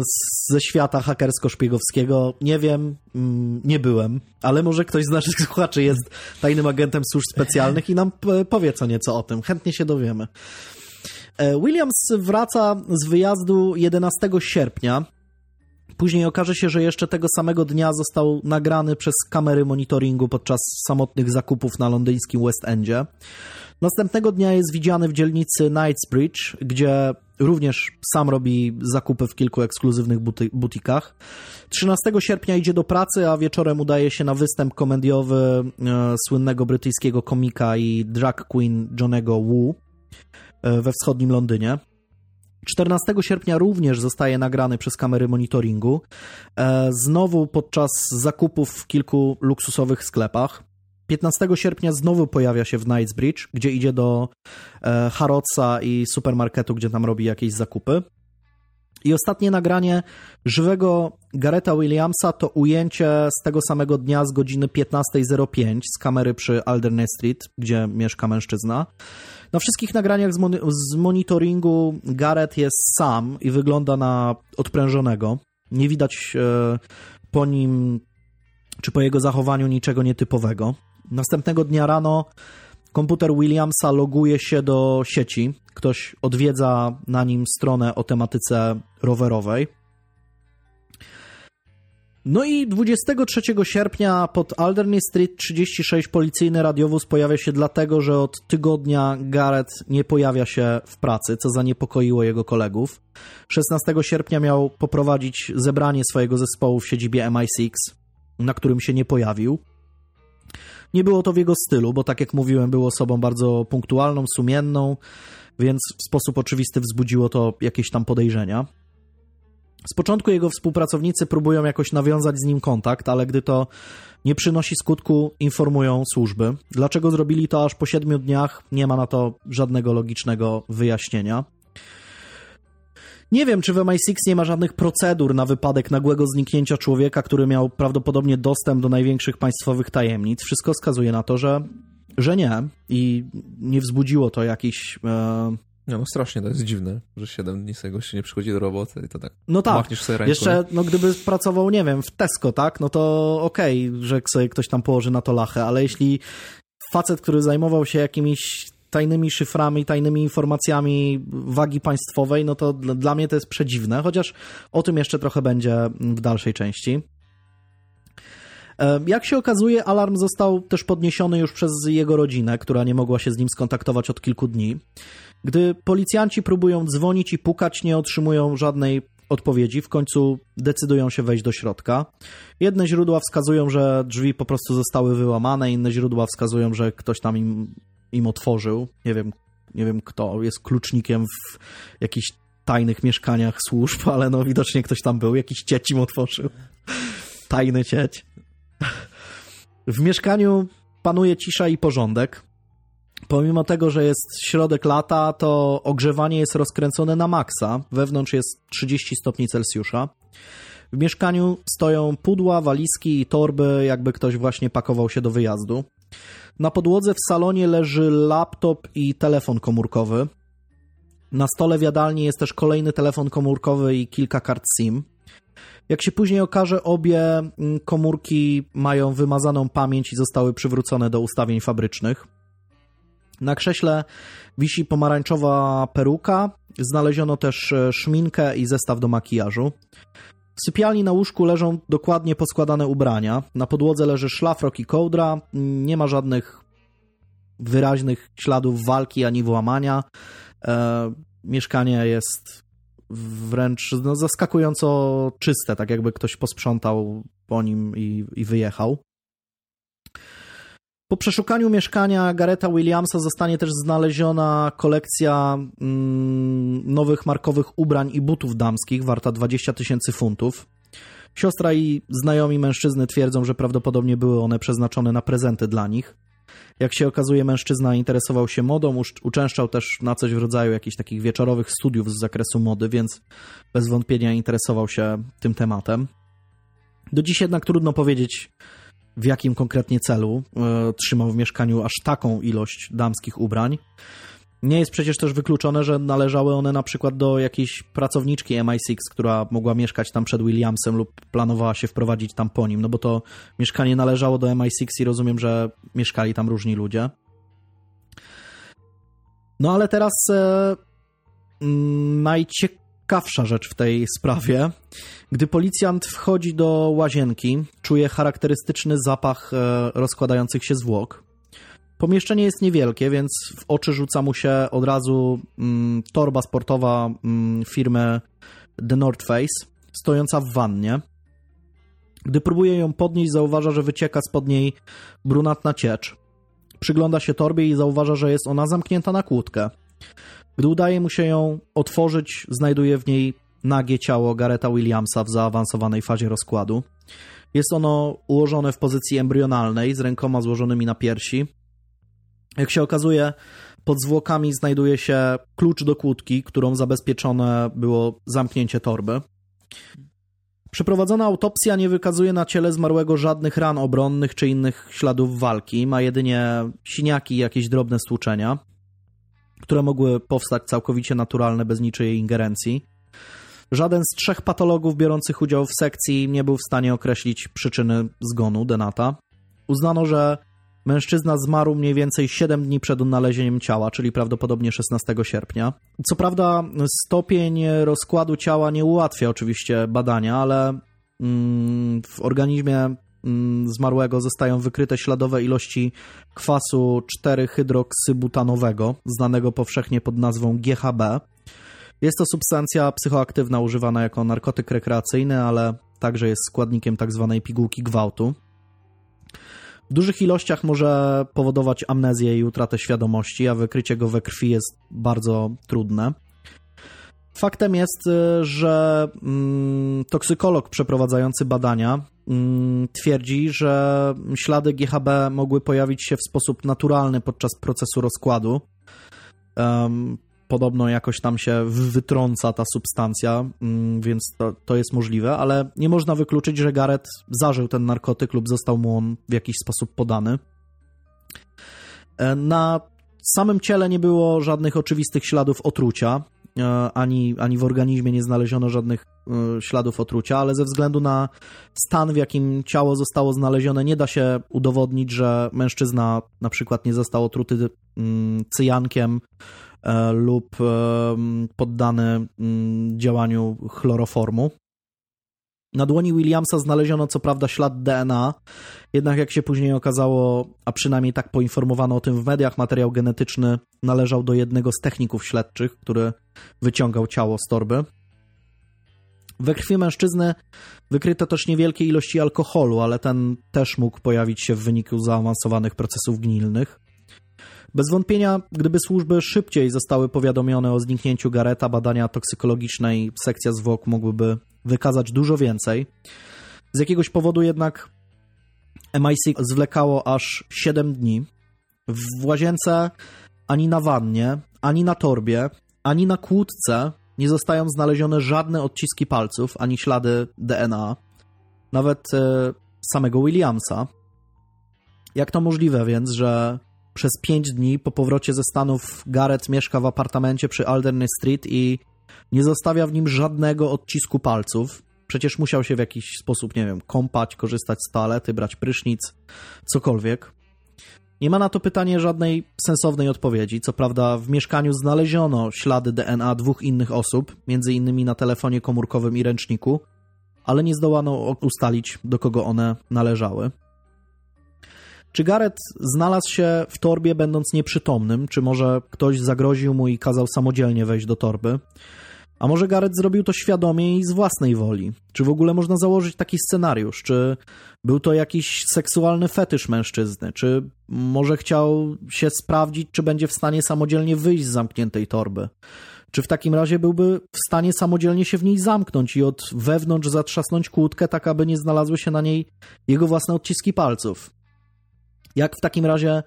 ze świata hakersko-szpiegowskiego. Nie wiem, mm, nie byłem, ale może ktoś z naszych słuchaczy jest tajnym agentem służb specjalnych i nam powie co nieco o tym. Chętnie się dowiemy. E, Williams wraca z wyjazdu 11 sierpnia Później okaże się, że jeszcze tego samego dnia został nagrany przez kamery monitoringu podczas samotnych zakupów na londyńskim West Endzie. Następnego dnia jest widziany w dzielnicy Knightsbridge, gdzie również sam robi zakupy w kilku ekskluzywnych buty butikach. 13 sierpnia idzie do pracy, a wieczorem udaje się na występ komediowy e, słynnego brytyjskiego komika i drag queen Johnego Wu e, we wschodnim Londynie. 14 sierpnia również zostaje nagrany przez kamery monitoringu. E, znowu podczas zakupów w kilku luksusowych sklepach. 15 sierpnia znowu pojawia się w Knightsbridge, gdzie idzie do e, Harrodsa i supermarketu, gdzie tam robi jakieś zakupy. I ostatnie nagranie żywego Gareta Williamsa to ujęcie z tego samego dnia z godziny 15.05 z kamery przy Alderney Street, gdzie mieszka mężczyzna. Na wszystkich nagraniach z, mon z monitoringu Gareth jest sam i wygląda na odprężonego. Nie widać e, po nim czy po jego zachowaniu niczego nietypowego. Następnego dnia rano komputer Williamsa loguje się do sieci. Ktoś odwiedza na nim stronę o tematyce rowerowej. No i 23 sierpnia pod Alderney Street 36 policyjny radiowóz pojawia się dlatego, że od tygodnia Garrett nie pojawia się w pracy, co zaniepokoiło jego kolegów. 16 sierpnia miał poprowadzić zebranie swojego zespołu w siedzibie MI6, na którym się nie pojawił. Nie było to w jego stylu, bo tak jak mówiłem, był osobą bardzo punktualną, sumienną, więc w sposób oczywisty wzbudziło to jakieś tam podejrzenia. Z początku jego współpracownicy próbują jakoś nawiązać z nim kontakt, ale gdy to nie przynosi skutku, informują służby. Dlaczego zrobili to aż po siedmiu dniach, nie ma na to żadnego logicznego wyjaśnienia. Nie wiem, czy w MI6 nie ma żadnych procedur na wypadek nagłego zniknięcia człowieka, który miał prawdopodobnie dostęp do największych państwowych tajemnic. Wszystko wskazuje na to, że, że nie i nie wzbudziło to jakichś e, no, no strasznie to jest dziwne, że 7 dni sobie gości nie przychodzi do roboty i to tak No tak, sobie ręką, jeszcze no gdyby pracował, nie wiem, w Tesco, tak, no to okej, okay, że sobie ktoś tam położy na to lachę, ale jeśli facet, który zajmował się jakimiś tajnymi szyframi, tajnymi informacjami wagi państwowej, no to dla mnie to jest przedziwne, chociaż o tym jeszcze trochę będzie w dalszej części. Jak się okazuje, alarm został też podniesiony już przez jego rodzinę, która nie mogła się z nim skontaktować od kilku dni. Gdy policjanci próbują dzwonić i pukać, nie otrzymują żadnej odpowiedzi. W końcu decydują się wejść do środka. Jedne źródła wskazują, że drzwi po prostu zostały wyłamane, inne źródła wskazują, że ktoś tam im, im otworzył. Nie wiem, nie wiem kto jest klucznikiem w jakichś tajnych mieszkaniach służb, ale no widocznie ktoś tam był, jakiś cieć im otworzył. Tajny cieć. W mieszkaniu panuje cisza i porządek. Pomimo tego, że jest środek lata, to ogrzewanie jest rozkręcone na maksa. Wewnątrz jest 30 stopni Celsjusza. W mieszkaniu stoją pudła, walizki i torby, jakby ktoś właśnie pakował się do wyjazdu. Na podłodze w salonie leży laptop i telefon komórkowy. Na stole w jadalni jest też kolejny telefon komórkowy i kilka kart SIM. Jak się później okaże, obie mm, komórki mają wymazaną pamięć i zostały przywrócone do ustawień fabrycznych. Na krześle wisi pomarańczowa peruka. Znaleziono też e, szminkę i zestaw do makijażu. W sypialni na łóżku leżą dokładnie poskładane ubrania. Na podłodze leży szlafrok i kołdra. Nie ma żadnych wyraźnych śladów walki ani włamania. E, mieszkanie jest wręcz no, zaskakująco czyste, tak jakby ktoś posprzątał po nim i, i wyjechał. Po przeszukaniu mieszkania Gareta Williamsa zostanie też znaleziona kolekcja mm, nowych markowych ubrań i butów damskich, warta 20 tysięcy funtów. Siostra i znajomi mężczyzny twierdzą, że prawdopodobnie były one przeznaczone na prezenty dla nich. Jak się okazuje, mężczyzna interesował się modą, uczęszczał też na coś w rodzaju jakichś takich wieczorowych studiów z zakresu mody, więc bez wątpienia interesował się tym tematem. Do dziś jednak trudno powiedzieć, w jakim konkretnie celu e, trzymał w mieszkaniu aż taką ilość damskich ubrań. Nie jest przecież też wykluczone, że należały one na przykład do jakiejś pracowniczki MI6, która mogła mieszkać tam przed Williamsem lub planowała się wprowadzić tam po nim, no bo to mieszkanie należało do MI6 i rozumiem, że mieszkali tam różni ludzie. No ale teraz e, mm, najciekawsza rzecz w tej sprawie. Gdy policjant wchodzi do łazienki, czuje charakterystyczny zapach e, rozkładających się zwłok. Pomieszczenie jest niewielkie, więc w oczy rzuca mu się od razu mm, torba sportowa mm, firmy The North Face, stojąca w wannie. Gdy próbuje ją podnieść, zauważa, że wycieka spod niej brunatna ciecz. Przygląda się torbie i zauważa, że jest ona zamknięta na kłódkę. Gdy udaje mu się ją otworzyć, znajduje w niej nagie ciało Gareta Williamsa w zaawansowanej fazie rozkładu. Jest ono ułożone w pozycji embrionalnej, z rękoma złożonymi na piersi. Jak się okazuje, pod zwłokami znajduje się klucz do kłódki, którą zabezpieczone było zamknięcie torby. Przeprowadzona autopsja nie wykazuje na ciele zmarłego żadnych ran obronnych czy innych śladów walki, ma jedynie siniaki i jakieś drobne stłuczenia, które mogły powstać całkowicie naturalne bez niczyjej ingerencji. Żaden z trzech patologów biorących udział w sekcji nie był w stanie określić przyczyny zgonu Denata. Uznano, że Mężczyzna zmarł mniej więcej 7 dni przed odnalezieniem ciała, czyli prawdopodobnie 16 sierpnia. Co prawda, stopień rozkładu ciała nie ułatwia oczywiście badania, ale mm, w organizmie zmarłego zostają wykryte śladowe ilości kwasu 4-hydroksybutanowego, znanego powszechnie pod nazwą GHB. Jest to substancja psychoaktywna używana jako narkotyk rekreacyjny, ale także jest składnikiem tzw. Tak pigułki gwałtu. W dużych ilościach może powodować amnezję i utratę świadomości, a wykrycie go we krwi jest bardzo trudne. Faktem jest, y, że mm, toksykolog przeprowadzający badania mm, twierdzi, że ślady GHB mogły pojawić się w sposób naturalny podczas procesu rozkładu podobno jakoś tam się wytrąca ta substancja, mm, więc to, to jest możliwe, ale nie można wykluczyć, że Gareth zażył ten narkotyk lub został mu on w jakiś sposób podany. E, na samym ciele nie było żadnych oczywistych śladów otrucia, ani, ani w organizmie nie znaleziono żadnych e, śladów otrucia, ale ze względu na stan, w jakim ciało zostało znalezione, nie da się udowodnić, że mężczyzna na przykład nie został otruty mm, cyjankiem E, lub e, poddany mm, działaniu chloroformu. Na dłoni Williamsa znaleziono co prawda ślad DNA, jednak jak się później okazało, a przynajmniej tak poinformowano o tym w mediach, materiał genetyczny należał do jednego z techników śledczych, który wyciągał ciało z torby. We krwi mężczyzny wykryto też niewielkie ilości alkoholu, ale ten też mógł pojawić się w wyniku zaawansowanych procesów gnilnych. Bez wątpienia, gdyby służby szybciej zostały powiadomione o zniknięciu Gareta, badania toksykologiczne i sekcja zwłok mogłyby wykazać dużo więcej. Z jakiegoś powodu jednak MI6 zwlekało aż 7 dni. W łazience ani na wannie, ani na torbie, ani na kłódce nie zostają znalezione żadne odciski palców, ani ślady DNA. Nawet e, samego Williamsa. Jak to możliwe więc, że przez pięć dni po powrocie ze Stanów Garrett mieszka w apartamencie przy Alderney Street i nie zostawia w nim żadnego odcisku palców. Przecież musiał się w jakiś sposób, nie wiem, kąpać, korzystać z toalety, brać prysznic, cokolwiek. Nie ma na to pytanie żadnej sensownej odpowiedzi. Co prawda, w mieszkaniu znaleziono ślady DNA dwóch innych osób, między innymi na telefonie komórkowym i ręczniku, ale nie zdołano ustalić, do kogo one należały. Czy Gareth znalazł się w torbie, będąc nieprzytomnym? Czy może ktoś zagroził mu i kazał samodzielnie wejść do torby? A może Gareth zrobił to świadomie i z własnej woli? Czy w ogóle można założyć taki scenariusz? Czy był to jakiś seksualny fetysz mężczyzny? Czy może chciał się sprawdzić, czy będzie w stanie samodzielnie wyjść z zamkniętej torby? Czy w takim razie byłby w stanie samodzielnie się w niej zamknąć i od wewnątrz zatrzasnąć kłódkę, tak aby nie znalazły się na niej jego własne odciski palców? Jak w takim razie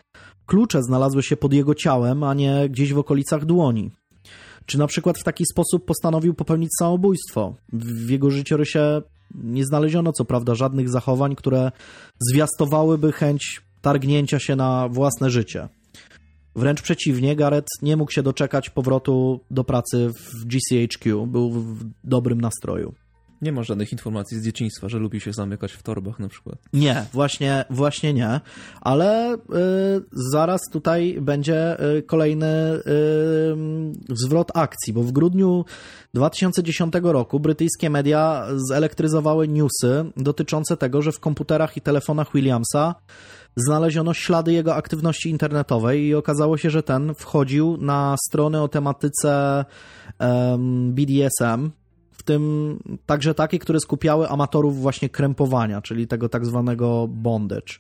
klucze znalazły się pod jego ciałem, a nie gdzieś w okolicach dłoni? Czy na przykład w taki sposób postanowił popełnić samobójstwo? W jego życiorysie nie znaleziono co prawda żadnych zachowań, które zwiastowałyby chęć targnięcia się na własne życie. Wręcz przeciwnie, Gareth nie mógł się doczekać powrotu do pracy w GCHQ, był w dobrym nastroju. Nie ma żadnych informacji z dzieciństwa, że lubi się zamykać w torbach na przykład. Nie, właśnie, właśnie nie, ale y, zaraz tutaj będzie y, kolejny y, zwrot akcji, bo w grudniu 2010 roku brytyjskie media zelektryzowały newsy dotyczące tego, że w komputerach i telefonach Williamsa znaleziono ślady jego aktywności internetowej i okazało się, że ten wchodził na strony o tematyce um, BDSM, w tym także takie, które skupiały amatorów właśnie krępowania, czyli tego tak zwanego bondage.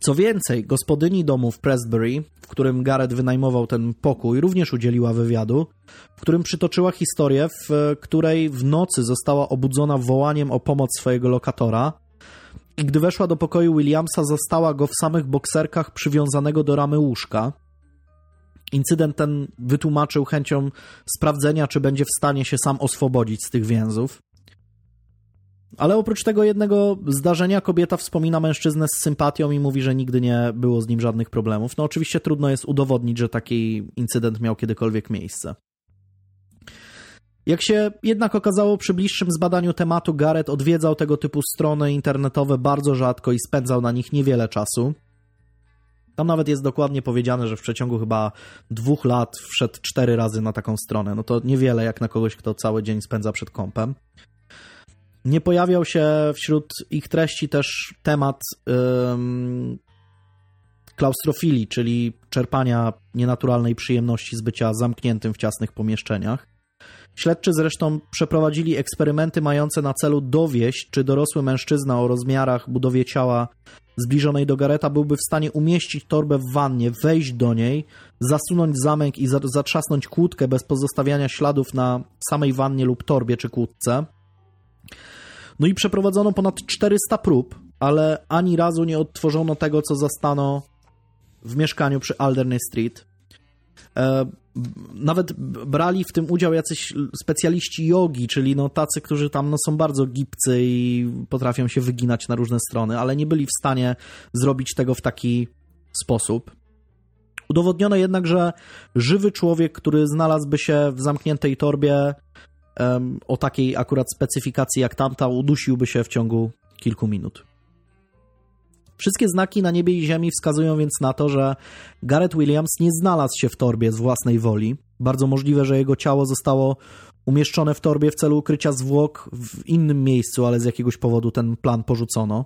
Co więcej, gospodyni domu w Prestbury, w którym Garrett wynajmował ten pokój, również udzieliła wywiadu, w którym przytoczyła historię, w której w nocy została obudzona wołaniem o pomoc swojego lokatora i gdy weszła do pokoju Williamsa, zastała go w samych bokserkach przywiązanego do ramy łóżka. Incydent ten wytłumaczył chęcią sprawdzenia, czy będzie w stanie się sam oswobodzić z tych więzów. Ale oprócz tego jednego zdarzenia kobieta wspomina mężczyznę z sympatią i mówi, że nigdy nie było z nim żadnych problemów. No oczywiście trudno jest udowodnić, że taki incydent miał kiedykolwiek miejsce. Jak się jednak okazało przy bliższym zbadaniu tematu, Garrett odwiedzał tego typu strony internetowe bardzo rzadko i spędzał na nich niewiele czasu. Tam nawet jest dokładnie powiedziane, że w przeciągu chyba dwóch lat wszedł cztery razy na taką stronę. No to niewiele jak na kogoś, kto cały dzień spędza przed kąpem. Nie pojawiał się wśród ich treści też temat ym, klaustrofilii, czyli czerpania nienaturalnej przyjemności z bycia zamkniętym w ciasnych pomieszczeniach. Śledczy zresztą przeprowadzili eksperymenty mające na celu dowieść, czy dorosły mężczyzna o rozmiarach, budowie ciała zbliżonej do Gareta byłby w stanie umieścić torbę w wannie, wejść do niej, zasunąć zamek i zatrzasnąć kłódkę bez pozostawiania śladów na samej wannie lub torbie czy kłódce. No i przeprowadzono ponad 400 prób, ale ani razu nie odtworzono tego, co zastano w mieszkaniu przy Alderney Street. E, nawet brali w tym udział jacyś specjaliści jogi, czyli no tacy, którzy tam no są bardzo gibcy i potrafią się wyginać na różne strony, ale nie byli w stanie zrobić tego w taki sposób. Udowodniono jednak, że żywy człowiek, który znalazłby się w zamkniętej torbie um, o takiej akurat specyfikacji jak tamta, udusiłby się w ciągu kilku minut. Wszystkie znaki na niebie i ziemi wskazują więc na to, że Gareth Williams nie znalazł się w torbie z własnej woli. Bardzo możliwe, że jego ciało zostało umieszczone w torbie w celu ukrycia zwłok w innym miejscu, ale z jakiegoś powodu ten plan porzucono.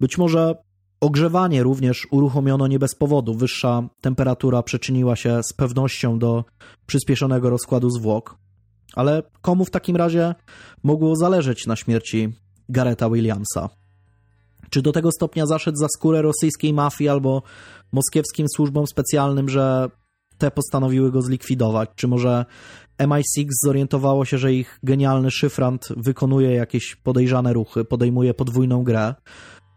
Być może ogrzewanie również uruchomiono nie bez powodu. Wyższa temperatura przyczyniła się z pewnością do przyspieszonego rozkładu zwłok. Ale komu w takim razie mogło zależeć na śmierci Garetha Williamsa? Czy do tego stopnia zaszedł za skórę rosyjskiej mafii albo moskiewskim służbom specjalnym, że te postanowiły go zlikwidować? Czy może MI6 zorientowało się, że ich genialny szyfrant wykonuje jakieś podejrzane ruchy, podejmuje podwójną grę,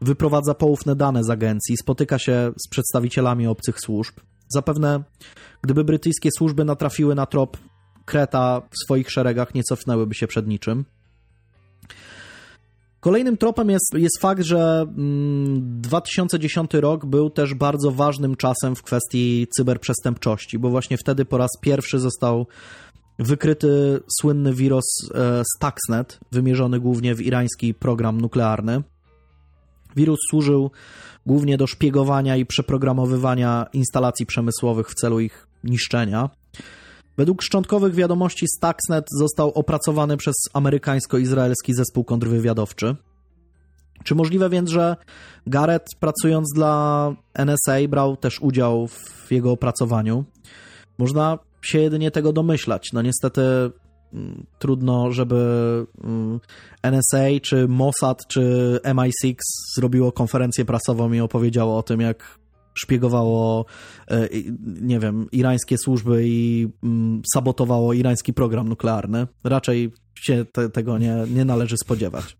wyprowadza poufne dane z agencji, spotyka się z przedstawicielami obcych służb? Zapewne, gdyby brytyjskie służby natrafiły na trop Kreta w swoich szeregach, nie cofnęłyby się przed niczym. Kolejnym tropem jest, jest fakt, że 2010 mm, rok był też bardzo ważnym czasem w kwestii cyberprzestępczości, bo właśnie wtedy po raz pierwszy został wykryty słynny wirus e, Stuxnet, wymierzony głównie w irański program nuklearny. Wirus służył głównie do szpiegowania i przeprogramowywania instalacji przemysłowych w celu ich niszczenia. Według szczątkowych wiadomości Stuxnet został opracowany przez amerykańsko-izraelski zespół kontrwywiadowczy. Czy możliwe więc, że Garrett pracując dla NSA brał też udział w jego opracowaniu? Można się jedynie tego domyślać. No niestety mm, trudno, żeby mm, NSA, czy Mossad, czy MI6 zrobiło konferencję prasową i opowiedziało o tym, jak szpiegowało, e, nie wiem, irańskie służby i mm, sabotowało irański program nuklearny. Raczej się te, tego nie, nie należy spodziewać.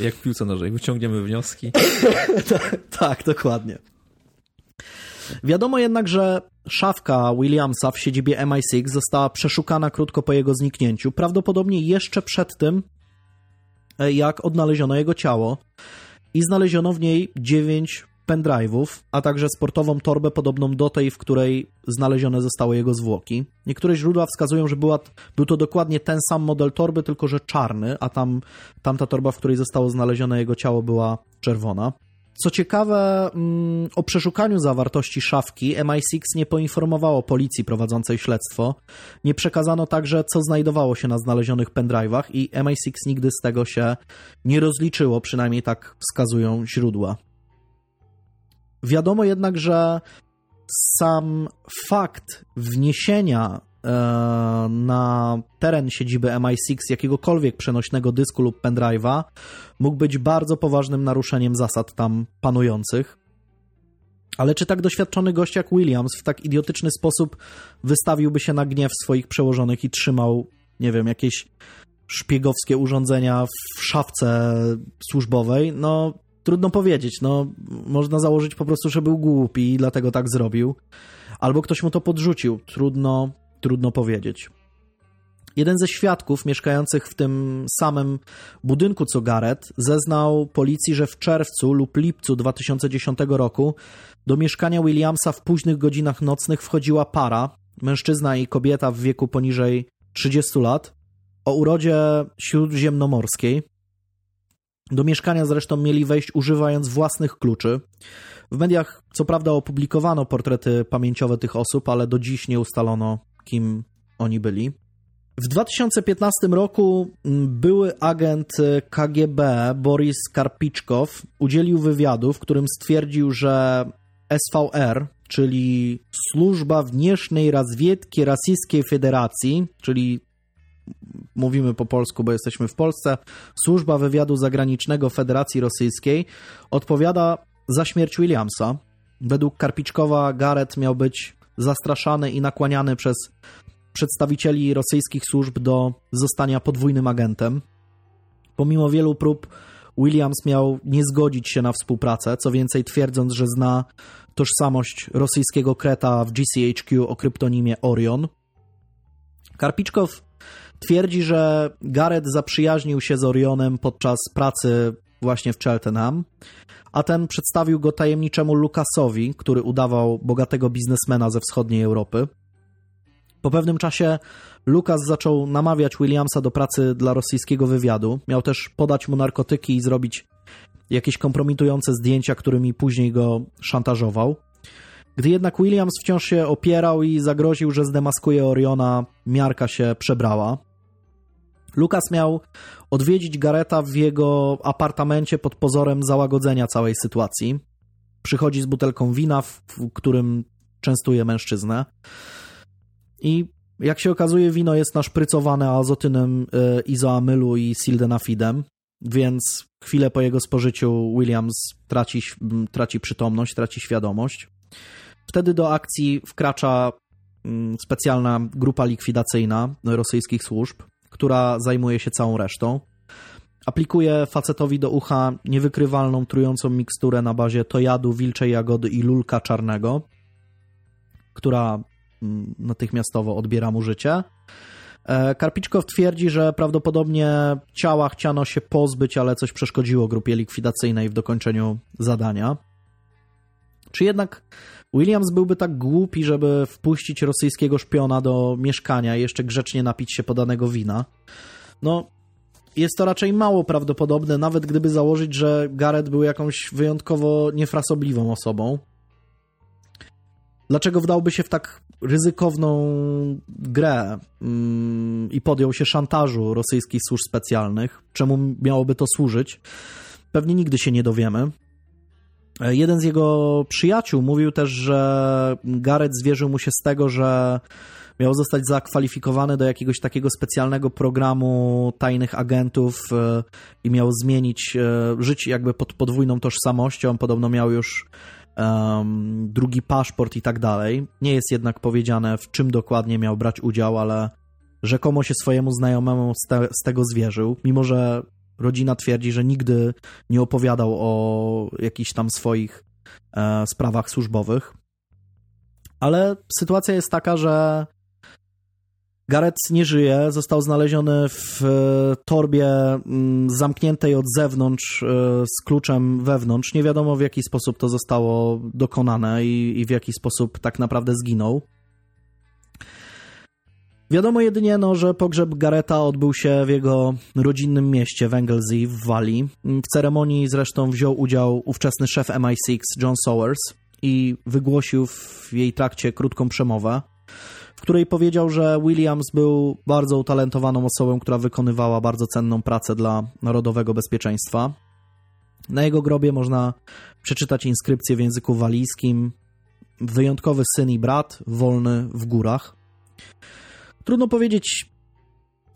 Jak w piłce nożnej, wyciągniemy wnioski. tak, tak, dokładnie. Wiadomo jednak, że szafka Williamsa w siedzibie MI6 została przeszukana krótko po jego zniknięciu, prawdopodobnie jeszcze przed tym, e, jak odnaleziono jego ciało i znaleziono w niej dziewięć pendrive'ów, a także sportową torbę podobną do tej, w której znalezione zostały jego zwłoki. Niektóre źródła wskazują, że była, był to dokładnie ten sam model torby, tylko że czarny, a tam tamta torba, w której zostało znalezione jego ciało, była czerwona. Co ciekawe, mm, o przeszukaniu zawartości szafki MI6 nie poinformowało policji prowadzącej śledztwo. Nie przekazano także, co znajdowało się na znalezionych pendrive'ach i MI6 nigdy z tego się nie rozliczyło, przynajmniej tak wskazują źródła. Wiadomo jednak, że sam fakt wniesienia e, na teren siedziby MI6 jakiegokolwiek przenośnego dysku lub pendrive'a mógł być bardzo poważnym naruszeniem zasad tam panujących. Ale czy tak doświadczony gość jak Williams w tak idiotyczny sposób wystawiłby się na gniew swoich przełożonych i trzymał, nie wiem, jakieś szpiegowskie urządzenia w szafce służbowej? No, trudno powiedzieć. No, można założyć po prostu, że był głupi i dlatego tak zrobił. Albo ktoś mu to podrzucił. Trudno, trudno powiedzieć. Jeden ze świadków mieszkających w tym samym budynku co Garrett zeznał policji, że w czerwcu lub lipcu 2010 roku do mieszkania Williamsa w późnych godzinach nocnych wchodziła para, mężczyzna i kobieta w wieku poniżej 30 lat, o urodzie śródziemnomorskiej. Do mieszkania zresztą mieli wejść używając własnych kluczy. W mediach co prawda opublikowano portrety pamięciowe tych osób, ale do dziś nie ustalono, kim oni byli. W 2015 roku były agent KGB Boris Karpiczkow udzielił wywiadu, w którym stwierdził, że SVR, czyli Służba Wnieśnej Razwiedki Rosyjskiej Federacji, czyli mówimy po polsku, bo jesteśmy w Polsce, Służba Wywiadu Zagranicznego Federacji Rosyjskiej odpowiada za śmierć Williamsa. Według Karpiczkowa Garrett miał być zastraszany i nakłaniany przez przedstawicieli rosyjskich służb do zostania podwójnym agentem. Pomimo wielu prób, Williams miał nie zgodzić się na współpracę, co więcej twierdząc, że zna tożsamość rosyjskiego kreta w GCHQ o kryptonimie Orion. Karpiczkow twierdzi, że Garrett zaprzyjaźnił się z Orionem podczas pracy właśnie w Cheltenham, a ten przedstawił go tajemniczemu Lukasowi, który udawał bogatego biznesmena ze wschodniej Europy. Po pewnym czasie Lukas zaczął namawiać Williamsa do pracy dla rosyjskiego wywiadu. Miał też podać mu narkotyki i zrobić jakieś kompromitujące zdjęcia, którymi później go szantażował. Gdy jednak Williams wciąż się opierał i zagroził, że zdemaskuje Oriona, miarka się przebrała. Lukas miał odwiedzić Gareta w jego apartamencie pod pozorem załagodzenia całej sytuacji. Przychodzi z butelką wina, w którym częstuje mężczyznę. I jak się okazuje, wino jest naszprycowane azotynem e, izoamylu i sildenafidem, więc chwilę po jego spożyciu Williams traci, traci przytomność, traci świadomość. Wtedy do akcji wkracza specjalna grupa likwidacyjna rosyjskich służb, która zajmuje się całą resztą. Aplikuje facetowi do ucha niewykrywalną, trującą miksturę na bazie tojadu, wilczej jagody i lulka czarnego, która Mm, natychmiastowo odbiera mu życie. E, Karpiczkow twierdzi, że prawdopodobnie ciała chciano się pozbyć, ale coś przeszkodziło grupie likwidacyjnej w dokończeniu zadania. Czy jednak Williams byłby tak głupi, żeby wpuścić rosyjskiego szpiona do mieszkania i jeszcze grzecznie napić się podanego wina? No, jest to raczej mało prawdopodobne, nawet gdyby założyć, że Gareth był jakąś wyjątkowo niefrasobliwą osobą. Dlaczego wdałby się w tak ryzykowną grę mm, i podjął się szantażu rosyjskich służb specjalnych? Czemu miałoby to służyć? Pewnie nigdy się nie dowiemy. Jeden z jego przyjaciół mówił też, że Gareth zwierzył mu się z tego, że miał zostać zakwalifikowany do jakiegoś takiego specjalnego programu tajnych agentów e, i miał zmienić, e, żyć jakby pod podwójną tożsamością. Podobno miał już um, drugi paszport i tak dalej. Nie jest jednak powiedziane, w czym dokładnie miał brać udział, ale rzekomo się swojemu znajomemu z, te, z tego zwierzył, mimo że rodzina twierdzi, że nigdy nie opowiadał o jakichś tam swoich e, sprawach służbowych. Ale sytuacja jest taka, że Gareth nie żyje, został znaleziony w e, torbie mm, zamkniętej od zewnątrz e, z kluczem wewnątrz. Nie wiadomo w jaki sposób to zostało dokonane i, i w jaki sposób tak naprawdę zginął. Wiadomo jedynie, no, że pogrzeb Gareta odbył się w jego rodzinnym mieście w Anglesey w Walii. W ceremonii zresztą wziął udział ówczesny szef MI6 John Sowers i wygłosił w jej trakcie krótką przemowę, w której powiedział, że Williams był bardzo utalentowaną osobą, która wykonywała bardzo cenną pracę dla narodowego bezpieczeństwa. Na jego grobie można przeczytać inskrypcję w języku walijskim wyjątkowy syn i brat, wolny w górach. Trudno powiedzieć,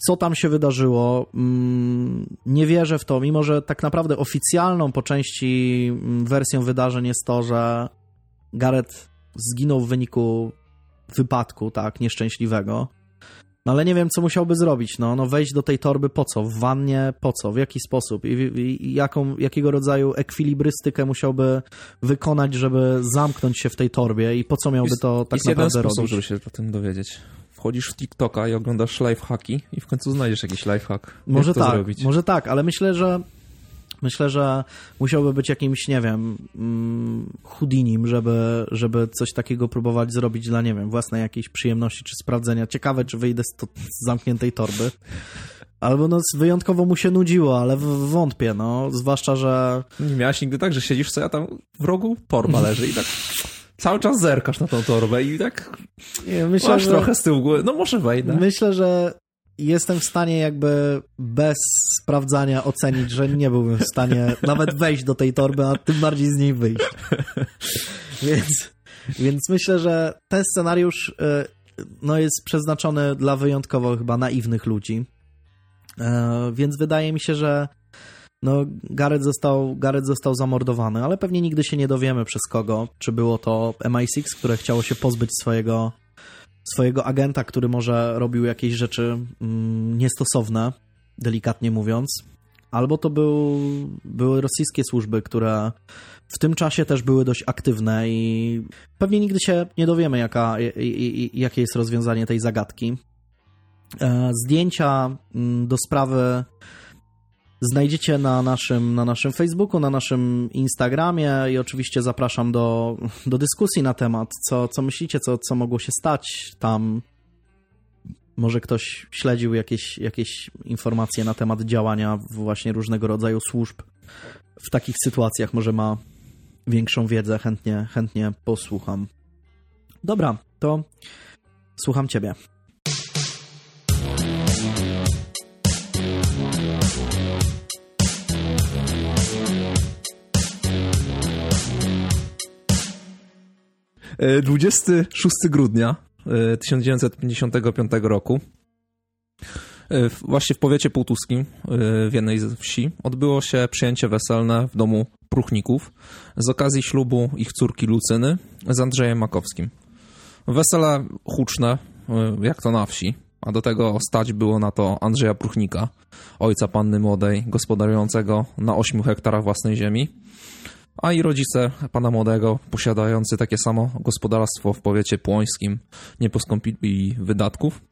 co tam się wydarzyło. Mm, nie wierzę w to, mimo że tak naprawdę oficjalną po części mm, wersją wydarzeń jest to, że Gareth zginął w wyniku wypadku, tak, nieszczęśliwego. No ale nie wiem, co musiałby zrobić. No, no wejść do tej torby po co? W wannie po co? W jaki sposób? I, i, jaką, jakiego rodzaju ekwilibrystykę musiałby wykonać, żeby zamknąć się w tej torbie i po co miałby to tak jest naprawdę jeden sposób, żeby się o tym dowiedzieć wchodzisz w TikToka i oglądasz lifehacki i w końcu znajdziesz jakiś lifehack. Może tak, zrobić? może tak, ale myślę, że myślę, że musiałby być jakimś, nie wiem, mm, chudinim, żeby, żeby coś takiego próbować zrobić dla, nie wiem, własnej jakiejś przyjemności czy sprawdzenia. Ciekawe, czy wyjdę z, to, z zamkniętej torby. Albo no wyjątkowo mu się nudziło, ale wątpię, no. Zwłaszcza, że... Nie miałeś nigdy tak, że siedzisz sobie, a tam w rogu torba leży i tak cały czas zerkasz na tą torbę i tak nie, myślę, masz że... trochę z tyłu głowy, no może wejdę. Myślę, że jestem w stanie jakby bez sprawdzania ocenić, że nie byłbym w stanie nawet wejść do tej torby, a tym bardziej z niej wyjść. więc, więc myślę, że ten scenariusz y, no, jest przeznaczony dla wyjątkowo chyba naiwnych ludzi. E, więc wydaje mi się, że no, Gareth został, Gareth został zamordowany, ale pewnie nigdy się nie dowiemy przez kogo. Czy było to MI6, które chciało się pozbyć swojego, swojego agenta, który może robił jakieś rzeczy mm, niestosowne, delikatnie mówiąc. Albo to był, były rosyjskie służby, które w tym czasie też były dość aktywne i pewnie nigdy się nie dowiemy, jaka, i, i, jakie jest rozwiązanie tej zagadki. E, zdjęcia mm, do sprawy znajdziecie na naszym, na naszym Facebooku, na naszym Instagramie i oczywiście zapraszam do, do dyskusji na temat, co, co myślicie, co, co mogło się stać tam. Może ktoś śledził jakieś, jakieś informacje na temat działania właśnie różnego rodzaju służb w takich sytuacjach, może ma większą wiedzę, chętnie, chętnie posłucham. Dobra, to słucham Ciebie. 26 e, grudnia 1955 e, roku e, właśnie w powiecie półtuskim w jednej z wsi odbyło się przyjęcie weselne w domu Pruchników z okazji ślubu ich córki Lucyny z Andrzejem Makowskim. Wesele huczne, jak to na wsi, a do tego stać było na to Andrzeja Pruchnika, ojca panny młodej, gospodarującego na 8 hektarach własnej ziemi, a i rodzice pana młodego, posiadający takie samo gospodarstwo w powiecie płońskim, nie poskąpili wydatków.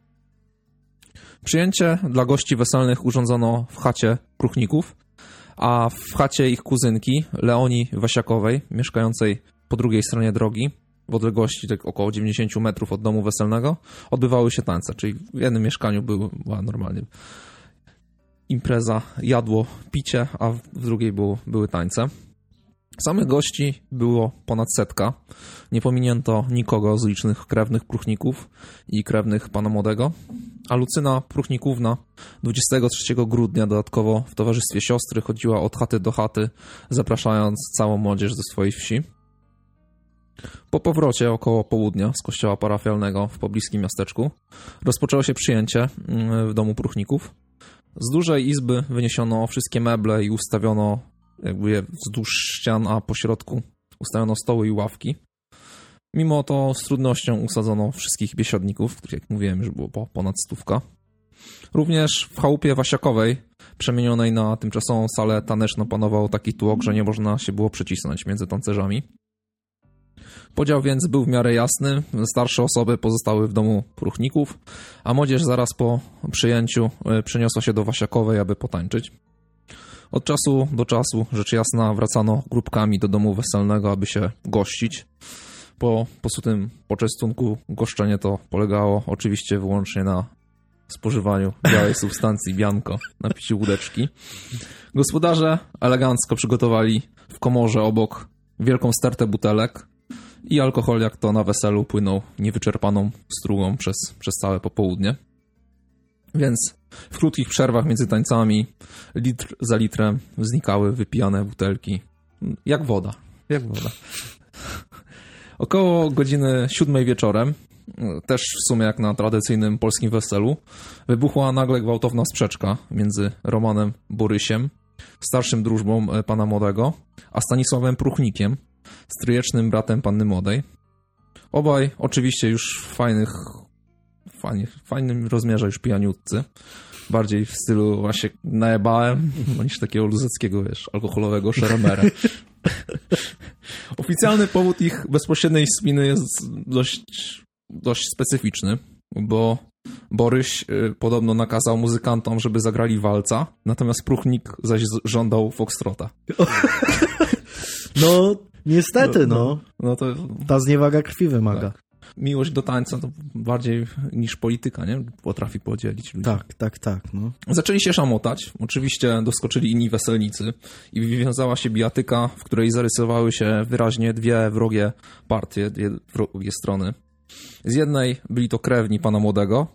Przyjęcie dla gości weselnych urządzono w chacie Kruchników, a w chacie ich kuzynki, Leonii Wasiakowej, mieszkającej po drugiej stronie drogi, w odległości tak około 90 metrów od domu weselnego, odbywały się tańce, czyli w jednym mieszkaniu była normalnie impreza, jadło, picie, a w drugiej było, były tańce. Samych gości było ponad setka. Nie pominięto nikogo z licznych krewnych pruchników i krewnych pana młodego. A Lucyna Pruchnikówna 23 grudnia dodatkowo w towarzystwie siostry chodziła od chaty do chaty, zapraszając całą młodzież ze swojej wsi. Po powrocie około południa z kościoła parafialnego w pobliskim miasteczku rozpoczęło się przyjęcie mm, w domu Pruchników. Z dużej izby wyniesiono wszystkie meble i ustawiono jakby wzdłuż ścian, a po środku ustawiono stoły i ławki. Mimo to z trudnością usadzono wszystkich biesiadników, których jak mówiłem już było ponad stówka. Również w chałupie Wasiakowej, przemienionej na tymczasową salę taneczną, panował taki tłok, że nie można się było przycisnąć między tancerzami. Podział więc był w miarę jasny. Starsze osoby pozostały w domu próchników, a młodzież zaraz po przyjęciu e, przeniosła się do Wasiakowej, aby potańczyć. Od czasu do czasu, rzecz jasna, wracano grupkami do domu weselnego, aby się gościć. Po posutym poczęstunku goszczenie to polegało oczywiście wyłącznie na spożywaniu białej substancji bianko na piciu łódeczki. Gospodarze elegancko przygotowali w komorze obok wielką stertę butelek i alkohol jak to na weselu płynął niewyczerpaną strugą przez, przez całe popołudnie. Więc w krótkich przerwach między tańcami, litr za litrem, znikały wypijane butelki. Jak woda. Jak woda. Około godziny siódmej wieczorem, też w sumie jak na tradycyjnym polskim weselu, wybuchła nagle gwałtowna sprzeczka między Romanem Borysiem, starszym drużbą e, pana młodego, a Stanisławem Pruchnikiem, stryjecznym bratem panny młodej. Obaj oczywiście już w fajnych fajnie, w fajnym rozmiarze już pijaniutcy. Bardziej w stylu właśnie najebałem, niż takiego luzackiego, wiesz, alkoholowego szeremera. Oficjalny powód ich bezpośredniej spiny jest dość, dość specyficzny, bo Boryś y, podobno nakazał muzykantom, żeby zagrali walca, natomiast Pruchnik zaś żądał foxtrota. No, niestety, no. no. no to... Ta zniewaga krwi wymaga. Tak miłość do tańca to bardziej niż polityka, nie? Potrafi podzielić ludzi. Tak, tak, tak. No. Zaczęli się szamotać. Oczywiście doskoczyli inni weselnicy i wywiązała się bijatyka, w której zarysowały się wyraźnie dwie wrogie partie, dwie wrogie strony. Z jednej byli to krewni pana młodego,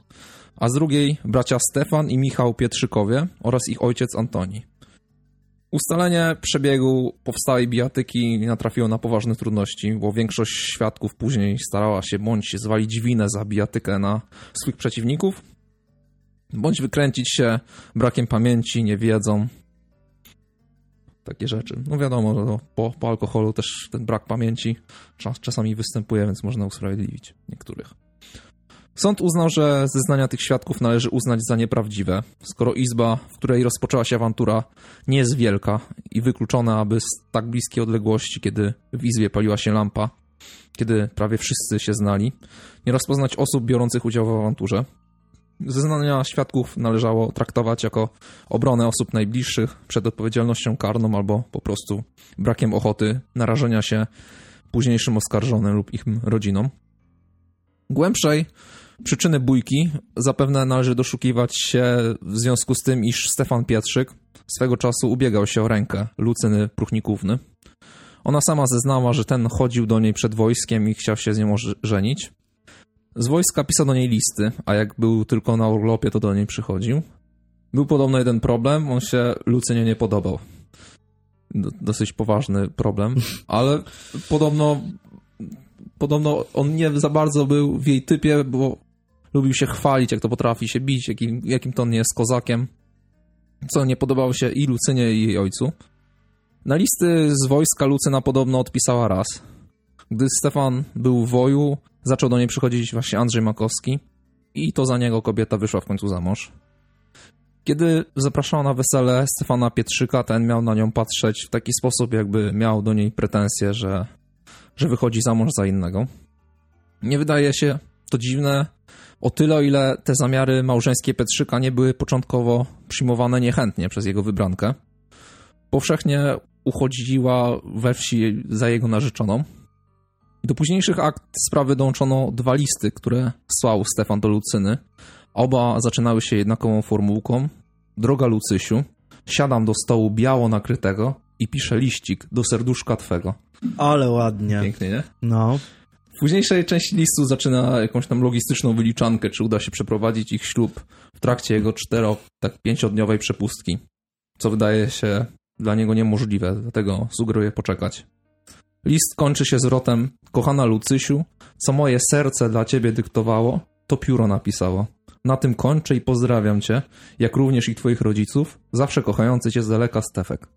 a z drugiej bracia Stefan i Michał Pietrzykowie oraz ich ojciec Antoni. Ustalenie przebiegu powstałej bijatyki natrafiło na poważne trudności, bo większość świadków później starała się bądź zwalić winę za bijatykę na swych przeciwników, bądź wykręcić się brakiem pamięci, niewiedzą. Takie rzeczy. No wiadomo, po, po alkoholu też ten brak pamięci czas, czasami występuje, więc można usprawiedliwić niektórych. Sąd uznał, że zeznania tych świadków należy uznać za nieprawdziwe, skoro izba, w której rozpoczęła się awantura, nie jest wielka i wykluczona, aby z tak bliskiej odległości, kiedy w izbie paliła się lampa, kiedy prawie wszyscy się znali, nie rozpoznać osób biorących udział w awanturze. Zeznania świadków należało traktować jako obronę osób najbliższych przed odpowiedzialnością karną albo po prostu brakiem ochoty narażenia się późniejszym oskarżonym lub ich rodzinom. Głębszej Przyczyny bójki zapewne należy doszukiwać się w związku z tym, iż Stefan Pietrzyk swego czasu ubiegał się o rękę Lucyny Pruchnikówny. Ona sama zeznała, że ten chodził do niej przed wojskiem i chciał się z nią żenić. Z wojska pisał do niej listy, a jak był tylko na urlopie, to do niej przychodził. Był podobno jeden problem, on się Lucynie nie podobał. dosyć poważny problem, ale podobno podobno on nie za bardzo był w jej typie, bo lubił się chwalić, jak to potrafi się bić, jakim, jakim to on jest kozakiem, co nie podobało się i Lucynie, i jej ojcu. Na listy z wojska Lucyna podobno odpisała raz. Gdy Stefan był w woju, zaczął do niej przychodzić właśnie Andrzej Makowski i to za niego kobieta wyszła w końcu za mąż. Kiedy zapraszała na wesele Stefana Pietrzyka, ten miał na nią patrzeć w taki sposób, jakby miał do niej pretensje, że, że wychodzi za mąż za innego. Nie wydaje się to dziwne, o tyle, o ile te zamiary małżeńskie Petrzyka nie były początkowo przyjmowane niechętnie przez jego wybrankę. Powszechnie uchodziła we wsi za jego narzeczoną. Do późniejszych akt sprawy dołączono dwa listy, które słał Stefan do Lucyny. Oba zaczynały się jednakową formułką. Droga Lucysiu, siadam do stołu biało nakrytego i piszę liścik do serduszka twego. Ale ładnie. Pięknie, nie? No. W późniejszej części listu zaczyna jakąś tam logistyczną wyliczankę, czy uda się przeprowadzić ich ślub w trakcie jego cztero, tak pięciodniowej przepustki, co wydaje się dla niego niemożliwe, dlatego sugeruję poczekać. List kończy się zwrotem Kochana Lucysiu, co moje serce dla ciebie dyktowało, to pióro napisało. Na tym kończę i pozdrawiam cię, jak również i twoich rodziców, zawsze kochający cię z daleka Stefek.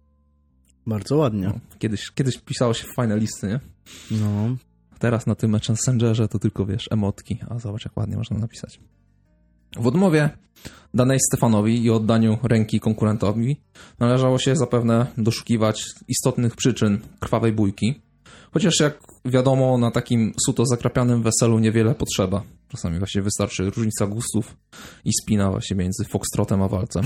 Bardzo ładnie. No, kiedyś, kiedyś pisało się fajne listy, nie? No. Teraz na tym Messengerze to tylko, wiesz, emotki, a zobacz jak ładnie można napisać. W odmowie danej Stefanowi i oddaniu ręki konkurentowi należało się zapewne doszukiwać istotnych przyczyn krwawej bójki, chociaż jak wiadomo na takim suto zakrapianym weselu niewiele potrzeba. Czasami właśnie wystarczy różnica gustów i spina właśnie między foxtrotem a walcem.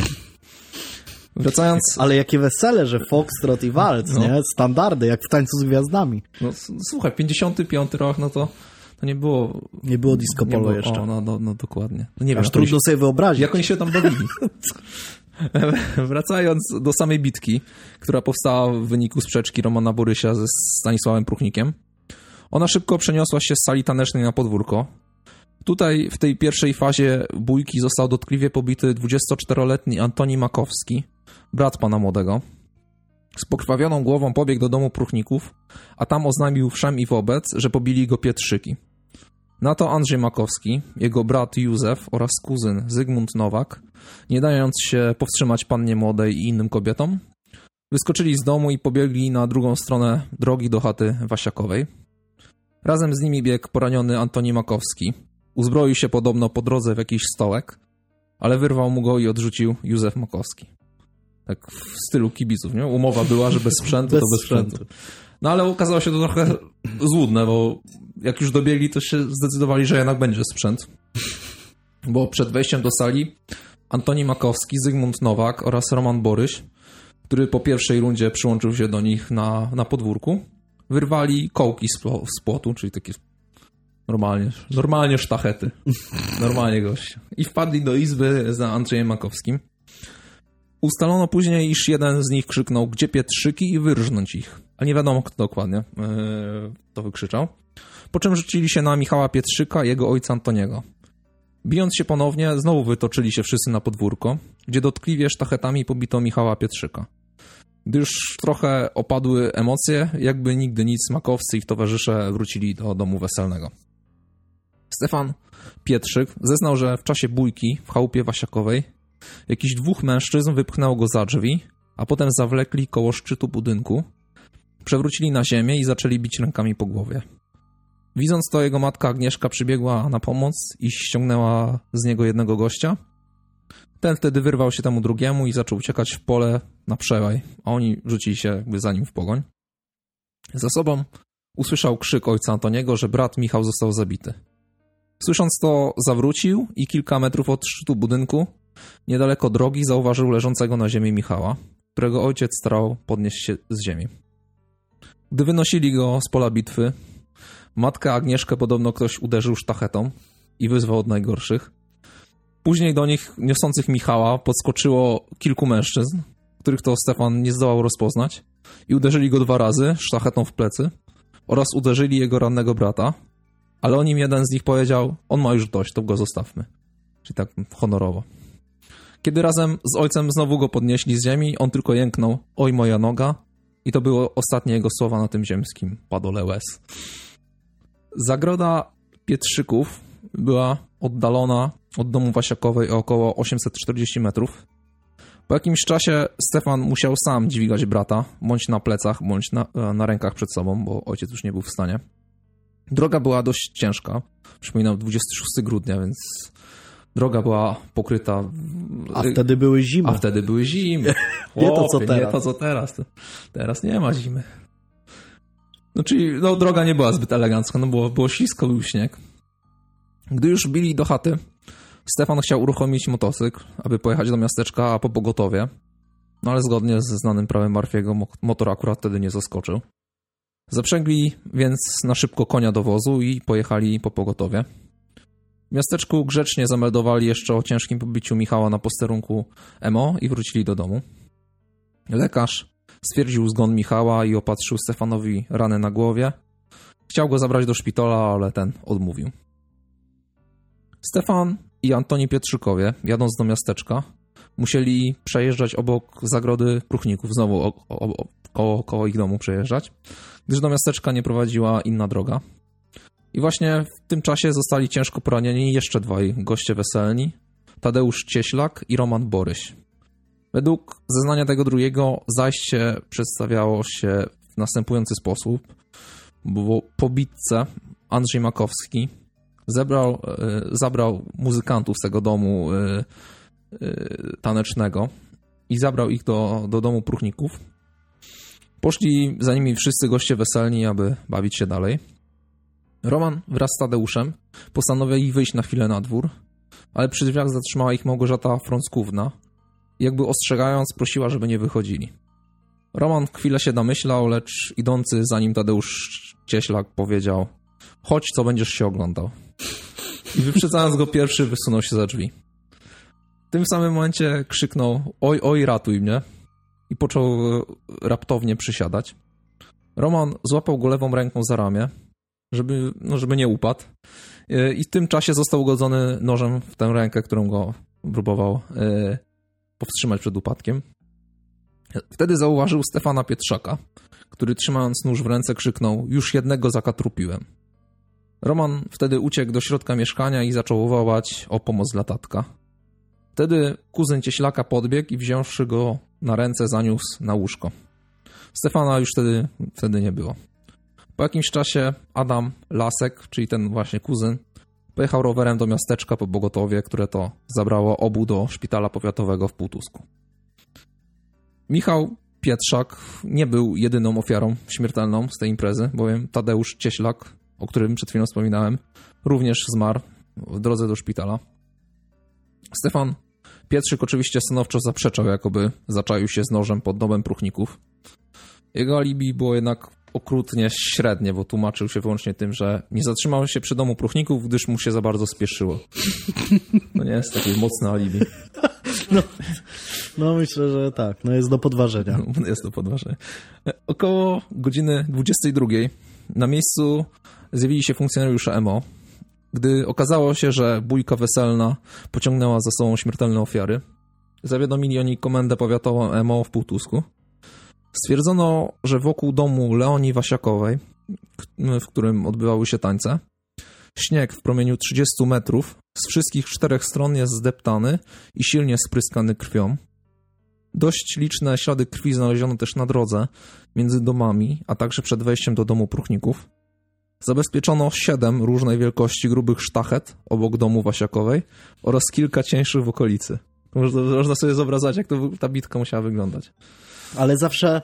Wracając... Ale jakie wesele, że foxtrot i walc, no. nie? Standardy, jak w Tańcu z Gwiazdami. No słuchaj, 55 rok, no to to nie było... Nie było disco polo było, jeszcze. O, no, no, no dokładnie. No nie Aż wiem, trudno sobie wyobrazić. Jak oni się tam bawili. Wracając do samej bitki, która powstała w wyniku sprzeczki Romana Borysia ze Stanisławem Pruchnikiem. Ona szybko przeniosła się z sali tanecznej na podwórko. Tutaj w tej pierwszej fazie bójki został dotkliwie pobity 24-letni Antoni Makowski, brat pana młodego. Z pokrwawioną głową pobiegł do domu Pruchników, a tam oznajmił wszem i wobec, że pobili go Pietrzyki. Na to Andrzej Makowski, jego brat Józef oraz kuzyn Zygmunt Nowak, nie dając się powstrzymać pannie młodej i innym kobietom, wyskoczyli z domu i pobiegli na drugą stronę drogi do chaty Wasiakowej. Razem z nimi biegł poraniony Antoni Makowski. Uzbroił się podobno po drodze w jakiś stołek, ale wyrwał mu go i odrzucił Józef Makowski. Tak w stylu kibiców, nie? Umowa była, że bez sprzętu bez to bez sprzętu. sprzętu. No ale okazało się to trochę złudne, bo jak już dobiegli, to się zdecydowali, że jednak będzie sprzęt. Bo przed wejściem do sali Antoni Makowski, Zygmunt Nowak oraz Roman Boryś, który po pierwszej rundzie przyłączył się do nich na, na podwórku, wyrwali kołki z, z płotu, czyli takie normalnie, normalnie sztachety. Normalnie gość. I wpadli do izby za Andrzejem Makowskim. Ustalono później, iż jeden z nich krzyknął, gdzie pietrzyki i wyrżnąć ich. Ale nie wiadomo, kto dokładnie yy, to wykrzyczał. Po czym rzucili się na Michała Pietrzyka i jego ojca Antoniego. Bijąc się ponownie, znowu wytoczyli się wszyscy na podwórko, gdzie dotkliwie sztachetami pobito Michała Pietrzyka. Gdy już trochę opadły emocje, jakby nigdy nic makowcy i towarzysze wrócili do domu weselnego. Stefan Pietrzyk zeznał, że w czasie bójki w chałupie Wasiakowej jakiś dwóch mężczyzn wypchnęło go za drzwi, a potem zawlekli koło szczytu budynku, przewrócili na ziemię i zaczęli bić rękami po głowie. Widząc to, jego matka Agnieszka przybiegła na pomoc i ściągnęła z niego jednego gościa. Ten wtedy wyrwał się temu drugiemu i zaczął uciekać w pole na przełaj, a oni rzucili się jakby za nim w pogoń. Za sobą usłyszał krzyk ojca Antoniego, że brat Michał został zabity. Słysząc to, zawrócił i kilka metrów od szczytu budynku, niedaleko drogi, zauważył leżącego na ziemi Michała, którego ojciec starał podnieść się z ziemi. Gdy wynosili go z pola bitwy, matkę Agnieszkę podobno ktoś uderzył sztachetą i wyzwał od najgorszych. Później do nich niosących Michała podskoczyło kilku mężczyzn, których to Stefan nie zdołał rozpoznać i uderzyli go dwa razy sztachetą w plecy oraz uderzyli jego rannego brata, ale o nim jeden z nich powiedział, on ma już dość, to go zostawmy. Czyli tak honorowo. Kiedy razem z ojcem znowu go podnieśli z ziemi, on tylko jęknął, oj moja noga, i to były ostatnie jego słowa na tym ziemskim padole łez. Zagroda Pietrzyków była oddalona od domu Wasiakowej o około 840 metrów. Po jakimś czasie Stefan musiał sam dźwigać brata, bądź na plecach, bądź na, na rękach przed sobą, bo ojciec już nie był w stanie. Droga była dość ciężka. Przypominam, 26 grudnia, więc droga była pokryta. A wtedy były zimy. A wtedy były zimy. nie to co teraz. Nie to co teraz. Teraz nie ma zimy. No czyli no, droga nie była zbyt elegancka, no było, było ślisko, był śnieg. Gdy już bili do chaty, Stefan chciał uruchomić motocykl, aby pojechać do miasteczka po pogotowie. No ale zgodnie ze znanym prawem Marfiego motor akurat wtedy nie zaskoczył. Zaprzęgli więc na szybko konia do wozu i pojechali po pogotowie. W miasteczku grzecznie zameldowali jeszcze o ciężkim pobiciu Michała na posterunku MO i wrócili do domu. Lekarz stwierdził zgon Michała i opatrzył Stefanowi rany na głowie. Chciał go zabrać do szpitala, ale ten odmówił. Stefan i Antoni Pietrzykowie, jadąc do miasteczka, musieli przejeżdżać obok zagrody Pruchników, znowu o, o, koło, koło ich domu przejeżdżać, gdyż do miasteczka nie prowadziła inna droga. I właśnie w tym czasie zostali ciężko poranieni jeszcze dwaj goście weselni, Tadeusz Cieślak i Roman Boryś. Według zeznania tego drugiego zajście przedstawiało się w następujący sposób, bo po bitce Andrzej Makowski zebrał, e, zabrał muzykantów z tego domu e, e, tanecznego i zabrał ich do, do domu próchników. Poszli za nimi wszyscy goście weselni, aby bawić się dalej. Roman wraz z Tadeuszem postanowili wyjść na chwilę na dwór, ale przy drzwiach zatrzymała ich Małgorzata Frąckówna, jakby ostrzegając prosiła, żeby nie wychodzili. Roman chwilę się namyślał, lecz idący za nim Tadeusz Cieślak powiedział chodź, co będziesz się oglądał. I wyprzedzając go pierwszy, wysunął się za drzwi. W tym samym momencie krzyknął oj, oj, ratuj mnie i począł raptownie przysiadać. Roman złapał go lewą ręką za ramię, żeby, no, żeby nie upadł. I w tym czasie został ugodzony nożem w tę rękę, którą go próbował e, powstrzymać przed upadkiem. Wtedy zauważył Stefana Pietrzaka, który trzymając nóż w ręce krzyknął: Już jednego zakatrupiłem. Roman wtedy uciekł do środka mieszkania i zaczął wołać o pomoc dla tatka. Wtedy kuzyn cieślaka podbiegł i wziąwszy go na ręce zaniósł na łóżko. Stefana już wtedy, wtedy nie było. Po jakimś czasie Adam Lasek, czyli ten właśnie kuzyn, pojechał rowerem do miasteczka po Bogotowie, które to zabrało obu do szpitala powiatowego w Półtusku. Michał Pietrzak nie był jedyną ofiarą śmiertelną z tej imprezy, bowiem Tadeusz Cieślak, o którym przed chwilą wspominałem, również zmarł w drodze do szpitala. Stefan Pietrzyk oczywiście stanowczo zaprzeczał, jakoby zaczaił się z nożem pod domem próchników. Jego alibi było jednak okrutnie średnie, bo tłumaczył się wyłącznie tym, że nie zatrzymał się przy domu próchników, gdyż mu się za bardzo spieszyło. No nie jest takie mocne alibi. No, no myślę, że tak. No jest do podważenia. No, jest do podważenia. Około godziny 22 na miejscu zjawili się funkcjonariusze MO, gdy okazało się, że bójka weselna pociągnęła za sobą śmiertelne ofiary. Zawiadomili oni komendę powiatową MO w Półtusku. Stwierdzono, że wokół domu Leonii Wasiakowej, w którym odbywały się tańce, śnieg w promieniu 30 metrów z wszystkich czterech stron jest zdeptany i silnie spryskany krwią. Dość liczne ślady krwi znaleziono też na drodze między domami, a także przed wejściem do domu próchników. Zabezpieczono siedem różnej wielkości grubych sztachet obok domu Wasiakowej oraz kilka cieńszych w okolicy. Można, można sobie zobrazować, jak to, ta bitka musiała wyglądać. Ale zawsze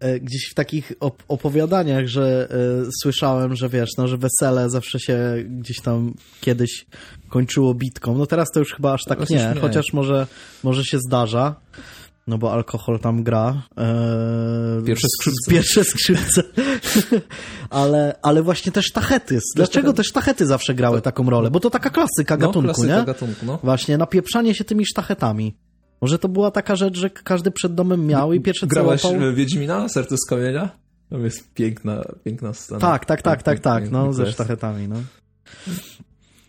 e, gdzieś w takich op opowiadaniach, że e, słyszałem, że wiesz, no, że wesele zawsze się gdzieś tam kiedyś kończyło bitką. No teraz to już chyba aż tak nie, nie, chociaż może, może się zdarza. No bo alkohol tam gra. Eee, pierwsze skrzypce. Pierwsze skrzypce. ale, ale właśnie te sztachety. Dlaczego te sztachety zawsze grały taką rolę? Bo to taka klasyka no, gatunku, klasyka nie? Gatunku, no. Właśnie, napieprzanie się tymi sztachetami. Może to była taka rzecz, że każdy przed domem miał i pierwsze co Grałeś łapał... Wiedźmina? Serce z kamienia? To jest piękna, piękna scena. Tak, tak, tak, tak, tak, no, ze sztachetami, no.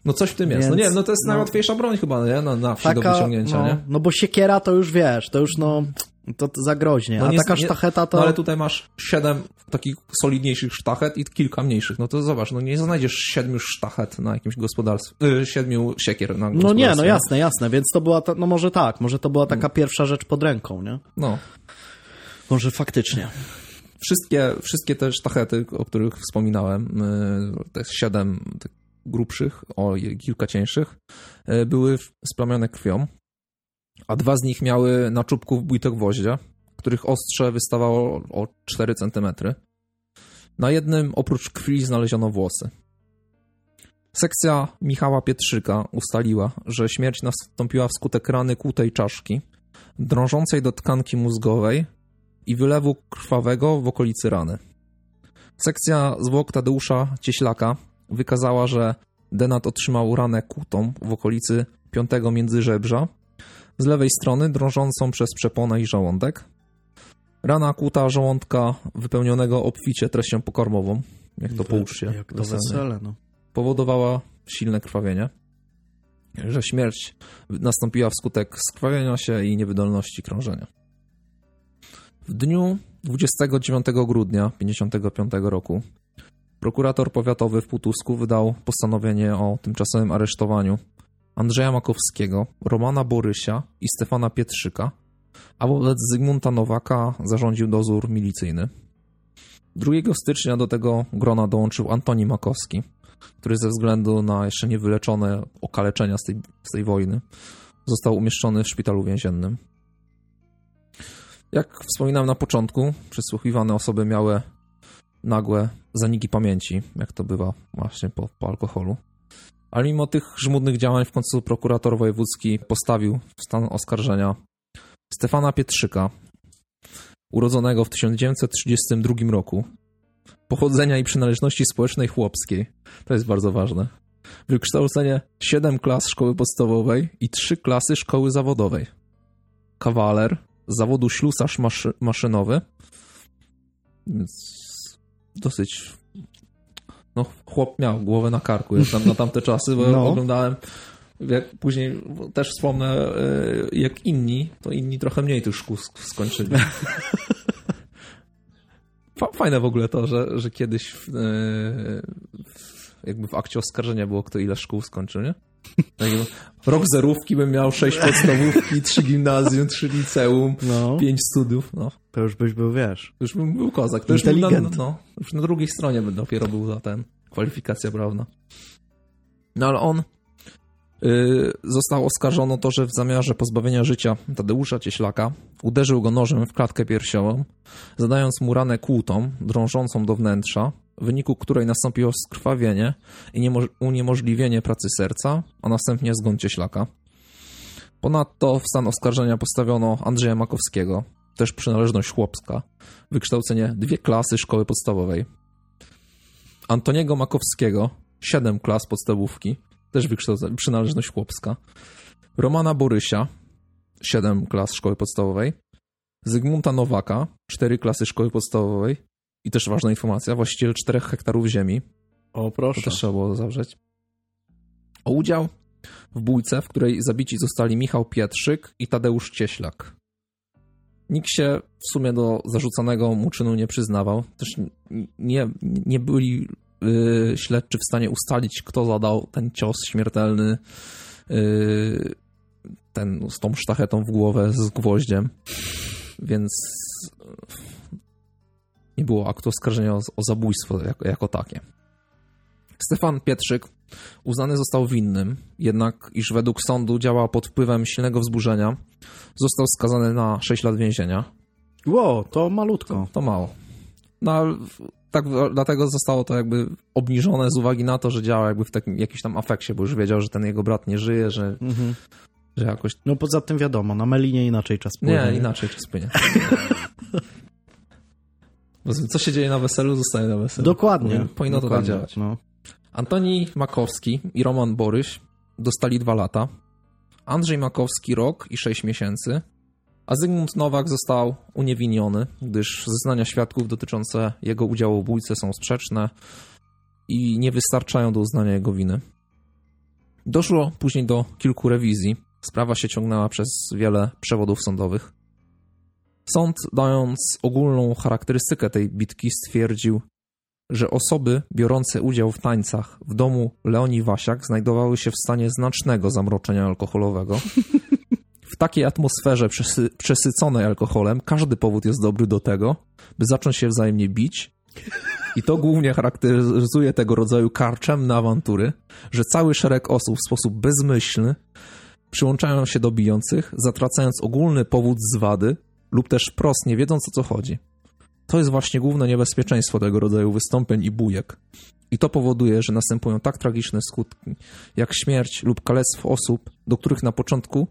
No coś w tym jest. No nie, no to jest no, najłatwiejsza broń chyba, nie? Na, na wsi taka, do wyciągnięcia, no, nie? No bo siekiera to już wiesz, to już no... To, to za groźnie, no a nie, taka sztacheta to... No ale tutaj masz siedem takich solidniejszych sztachet i kilka mniejszych. No to zobacz, no nie znajdziesz siedmiu sztachet na jakimś gospodarstwie, yy, siedmiu siekier na No nie, no jasne, jasne, więc to była, ta, no może tak, może to była taka mm. pierwsza rzecz pod ręką, nie? No. Może faktycznie. Wszystkie, wszystkie te sztachety, o których wspominałem, yy, te siedem grubszych, o kilka cieńszych, e, były splamione krwią, a dwa z nich miały na czubku wbite gwoździe, których ostrze wystawało o 4 cm. Na jednym oprócz krwi znaleziono włosy. Sekcja Michała Pietrzyka ustaliła, że śmierć nastąpiła wskutek rany kłutej czaszki, drążącej do tkanki mózgowej i wylewu krwawego w okolicy rany. Sekcja zwłok Tadeusza Cieślaka wykazała, że Denat otrzymał ranę kutą w okolicy piątego międzyżebrza, z lewej strony drążącą przez przeponę i żołądek. Rana kuta żołądka wypełnionego obficie treścią pokarmową, jak to pouczcie. Jak to wesele, no. Powodowała silne krwawienie, że śmierć nastąpiła wskutek skrwawienia się i niewydolności krążenia. W dniu 29 grudnia 1955 roku prokurator powiatowy w Putusku wydał postanowienie o tymczasowym aresztowaniu Andrzeja Makowskiego, Romana Borysia i Stefana Pietrzyka, a wobec Zygmunta Nowaka zarządził dozór milicyjny. 2 stycznia do tego grona dołączył Antoni Makowski, który ze względu na jeszcze niewyleczone okaleczenia z tej, z tej wojny został umieszczony w szpitalu więziennym. Jak wspominałem na początku, przesłuchiwane osoby miały nagłe zaniki pamięci, jak to bywa właśnie po, po alkoholu. Ale mimo tych żmudnych działań w końcu prokurator wojewódzki postawił w stan oskarżenia Stefana Pietrzyka, urodzonego w 1932 roku, pochodzenia i przynależności społecznej chłopskiej. To jest bardzo ważne. Wykształcenie 7 klas szkoły podstawowej i 3 klasy szkoły zawodowej. Kawaler, zawodu ślusarz maszy maszynowy. Więc dosyć. No, chłop miał głowę na karku jak tam, na tamte czasy, bo no. oglądałem. Jak później też wspomnę, e, jak inni, to inni trochę mniej tych szkół skończyli. Fajne w ogóle to, że, że kiedyś w, e, jakby w akcie oskarżenia było, kto ile szkół skończył, nie? Rok zerówki bym miał, sześć podstawówki, trzy gimnazjum, trzy liceum, no. pięć studiów. No. To już byś był, wiesz. Już bym był kozak. To już, na, no, już na drugiej stronie by dopiero był za ten kwalifikacja prawna. No ale on yy, został oskarżony o to, że w zamiarze pozbawienia życia Tadeusza Cieślaka uderzył go nożem w klatkę piersiową, zadając mu ranę kłutą, drążącą do wnętrza, w wyniku której nastąpiło skrwawienie i uniemożliwienie pracy serca, a następnie zgon cieślaka. Ponadto w stan oskarżenia postawiono Andrzeja Makowskiego, też przynależność chłopska, wykształcenie dwie klasy szkoły podstawowej. Antoniego Makowskiego, siedem klas podstawówki, też wykształcenie, przynależność chłopska. Romana Borysia, siedem klas szkoły podstawowej. Zygmunta Nowaka, cztery klasy szkoły podstawowej. I też ważna informacja, właściciel 4 hektarów ziemi. O, proszę. To też trzeba było zawrzeć. O udział w bójce, w której zabici zostali Michał Pietrzyk i Tadeusz Cieślak. Nikt się w sumie do zarzucanego mu czynu nie przyznawał. Też nie, nie byli yy, śledczy w stanie ustalić, kto zadał ten cios śmiertelny yy, ten, z tą sztachetą w głowę z gwoździem. Więc nie było aktu oskarżenia o, o zabójstwo jako, jako takie. Stefan Pietrzyk uznany został winnym, jednak iż według sądu działał pod wpływem silnego wzburzenia, został skazany na 6 lat więzienia. Ło, to malutko. To, to mało. No, tak, dlatego zostało to jakby obniżone z uwagi na to, że działa jakby w takim jakimś tam afekcie, bo już wiedział, że ten jego brat nie żyje, że, mhm. że jakoś... No poza tym wiadomo, na Melinie inaczej czas płynie. Nie, inaczej czas płynie. Co się dzieje na weselu, zostaje na weselu. Dokładnie. Powinno Dokładnie, to tak działać. No. Antoni Makowski i Roman Boryś dostali dwa lata. Andrzej Makowski rok i sześć miesięcy. A Zygmunt Nowak został uniewinniony, gdyż zeznania świadków dotyczące jego udziału w bójce są sprzeczne i nie wystarczają do uznania jego winy. Doszło później do kilku rewizji. Sprawa się ciągnęła przez wiele przewodów sądowych. Sąd, dając ogólną charakterystykę tej bitki, stwierdził, że osoby biorące udział w tańcach w domu Leonii Wasiak znajdowały się w stanie znacznego zamroczenia alkoholowego. W takiej atmosferze przesy przesyconej alkoholem każdy powód jest dobry do tego, by zacząć się wzajemnie bić. I to głównie charakteryzuje tego rodzaju karczemne awantury, że cały szereg osób w sposób bezmyślny przyłączają się do bijących, zatracając ogólny powód zwady lub też wprost nie wiedząc o co chodzi. To jest właśnie główne niebezpieczeństwo tego rodzaju wystąpień i bujek. I to powoduje, że następują tak tragiczne skutki, jak śmierć lub kalectwo osób, do których na początku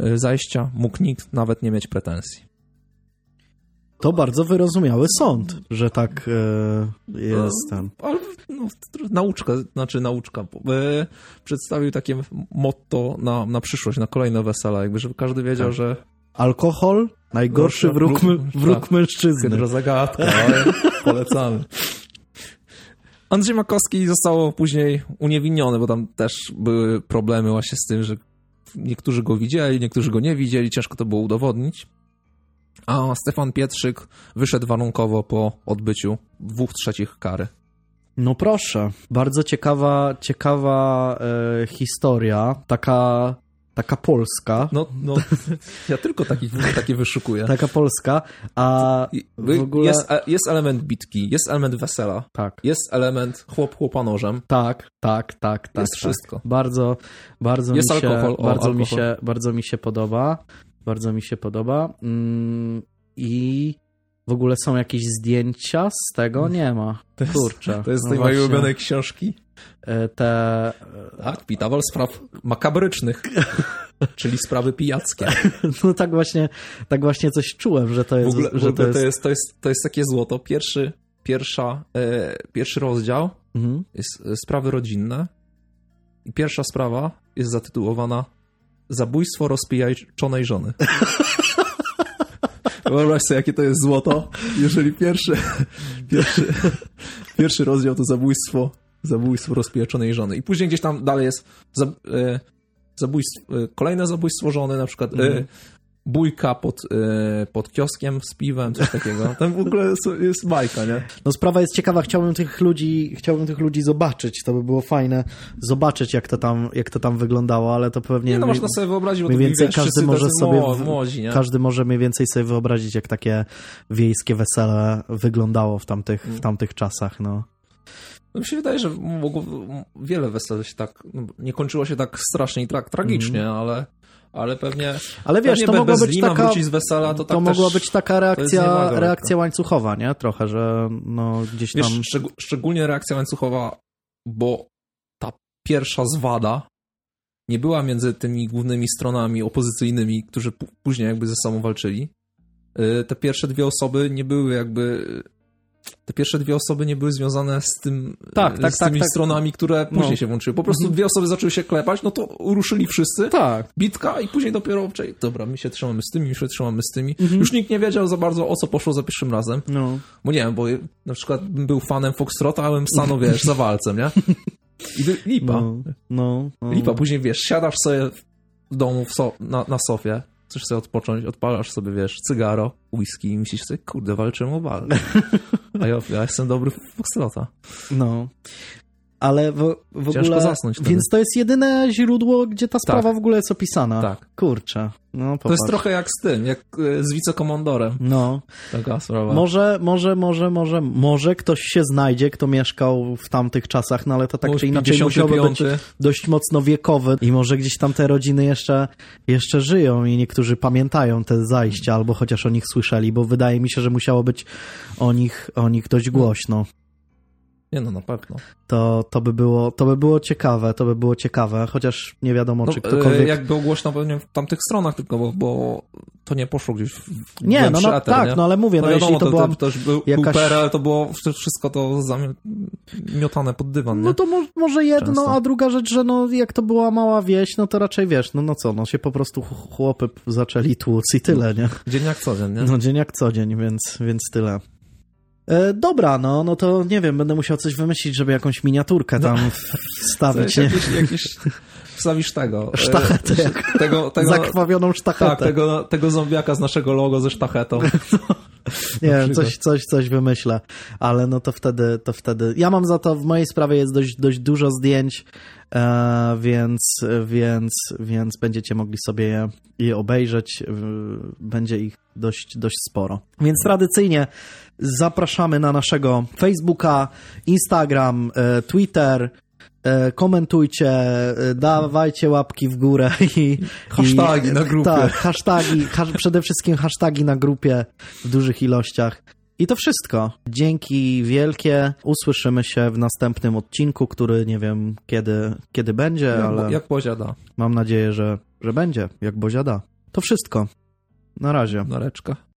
e, zajścia mógł nikt nawet nie mieć pretensji. To bardzo wyrozumiały sąd, że tak e, jest ten. Ale no, nauczka, znaczy nauczka. E, przedstawił takie motto na, na przyszłość, na kolejne wesela, jakby, żeby każdy wiedział, tak. że Alkohol, najgorszy wróg, wróg, tak. mężczyzny. Hydra zagadka, ale polecamy. Andrzej Makowski został później uniewinniony, bo tam też były problemy właśnie z tym, że niektórzy go widzieli, niektórzy go nie widzieli, ciężko to było udowodnić. A Stefan Pietrzyk wyszedł warunkowo po odbyciu dwóch trzecich kary. No proszę, bardzo ciekawa, ciekawa e, historia, taka taka polska. No, no ja tylko takich, takie wyszukuję. Taka polska, a w ogóle... Jest, jest element bitki, jest element wesela, tak. jest element chłop chłopa nożem. Tak, tak, tak, tak. Jest tak. wszystko. Bardzo, bardzo jest mi się, alkohol, o, bardzo alkohol. mi się, bardzo mi się podoba. Bardzo mi się podoba. Mm, I w ogóle są jakieś zdjęcia z tego? Nie ma. Kurczę. To jest z tej no mojej ulubionej książki. E, te... Tak, Pitawal spraw makabrycznych, czyli sprawy pijackie. No tak właśnie, tak właśnie coś czułem, że to jest... W ogóle, że to, jest... To, jest, to, jest, to jest takie złoto. Pierwszy, pierwsza, e, pierwszy rozdział mhm. jest e, sprawy rodzinne i pierwsza sprawa jest zatytułowana Zabójstwo rozpijaczonej żony. Wyobraź sobie, jakie to jest złoto, jeżeli pierwszy, pierwszy, pierwszy rozdział to zabójstwo zabójstwo rozpieczonej żony. I później gdzieś tam dalej jest e, zabójstwo, e, kolejne zabójstwo żony, na przykład mm. e, bójka pod, pod kioskiem z piwem, coś takiego. Tam w ogóle jest, jest bajka, nie? No sprawa jest ciekawa, chciałbym tych ludzi, chciałbym tych ludzi zobaczyć, to by było fajne, zobaczyć jak to tam, jak to tam wyglądało, ale to pewnie... Nie, no można sobie wyobrazić, bo mniej więcej każdy może sobie, młodzi, nie? każdy może mniej więcej sobie wyobrazić, jak takie wiejskie wesele wyglądało w tamtych, w mm. tamtych czasach, no. No mi się wydaje, że mogło, wiele wesel się tak, no, nie kończyło się tak strasznie i tak tragicznie, mm. ale, ale pewnie. Ale wiesz, pewnie to mogła być taka. z wesela, to, to tak mogła być taka reakcja, reakcja łańcuchowa, nie? Trochę, że no gdzieś tam. Wiesz, szczeg szczególnie reakcja łańcuchowa, bo ta pierwsza zwada nie była między tymi głównymi stronami opozycyjnymi, którzy później jakby ze sobą walczyli. Y, te pierwsze dwie osoby nie były jakby te pierwsze dwie osoby nie były związane z tym tak, tak, z tak, tymi tak, stronami, które no. później no. się włączyły. Po prostu mhm. dwie osoby zaczęły się klepać, no to ruszyli wszyscy. Tak. Bitka i później dopiero obczaj. Dobra, my się trzymamy z tymi, my się trzymamy z tymi. Mhm. Już nikt nie wiedział za bardzo o co poszło za pierwszym razem. No. Bo nie wiem, bo na przykład bym był fanem Foxtrota, a bym stanął, wiesz, za walcem, nie? I lipa. No, no, no. Lipa. Później, wiesz, siadasz sobie w domu w so na, na sofie, chcesz sobie odpocząć, odpalasz sobie, wiesz, cygaro, whisky i myślisz sobie, kurde, walczymy o walkę. A ja, ja jestem dobry w Foxtrota. No. Ale w, w ogóle... zasnąć wtedy. Więc to jest jedyne źródło, gdzie ta sprawa tak. w ogóle jest opisana. Tak. Kurczę. No, to jest trochę jak z tym, jak e, z wicekomandorem. No. Taka sprawa. Może, może, może, może, może ktoś się znajdzie, kto mieszkał w tamtych czasach, no ale to tak czy inaczej musiałby być dość mocno wiekowy i może gdzieś tam te rodziny jeszcze, jeszcze żyją i niektórzy pamiętają te zajścia, albo chociaż o nich słyszeli, bo wydaje mi się, że musiało być o nich, o nich dość głośno. Nie no, na pewno. To, to, by było, to by było ciekawe, to by było ciekawe, chociaż nie wiadomo, no, czy ktokolwiek... Jak było głośno pewnie w tamtych stronach tylko, bo, bo to nie poszło gdzieś w Nie, no, no eter, tak, nie? no ale mówię, no, no wiadomo, jeśli to, to była to, też był, jakaś... był PRL, to było wszystko to zamiotane pod dywan, nie? No to mo może jedno, Często. a druga rzecz, że no jak to była mała wieś, no to raczej wiesz, no, no co, no się po prostu chłopy zaczęli tłuc i tyle, nie? Dzień jak co dzień, nie? No dzień jak co dzień, więc, więc tyle. E, dobra, no, no to nie wiem, będę musiał coś wymyślić, żeby jakąś miniaturkę tam no. wstawić. Nie? Jakiś, jakiś, wstawisz tego. E, sztachetę. tego, tego, zakrwawioną sztachetę. Tak, tego, tego zombiaka z naszego logo ze sztachetą. No, nie wiem, coś, coś, coś wymyślę, ale no to wtedy, to wtedy. Ja mam za to, w mojej sprawie jest dość, dość dużo zdjęć, e, więc, więc, więc będziecie mogli sobie je, je obejrzeć. Będzie ich dość, dość sporo. Więc tradycyjnie zapraszamy na naszego Facebooka, Instagram, e, Twitter, e, komentujcie, e, dawajcie łapki w górę i... Hasztagi i, na grupie. Tak, hasztagi, przede wszystkim hasztagi na grupie w dużych ilościach. I to wszystko. Dzięki wielkie. Usłyszymy się w następnym odcinku, który nie wiem kiedy, kiedy będzie, jak, ale... Jak Boziada. Mam nadzieję, że, że będzie, jak Boziada. To wszystko. Na razie. Nareczka.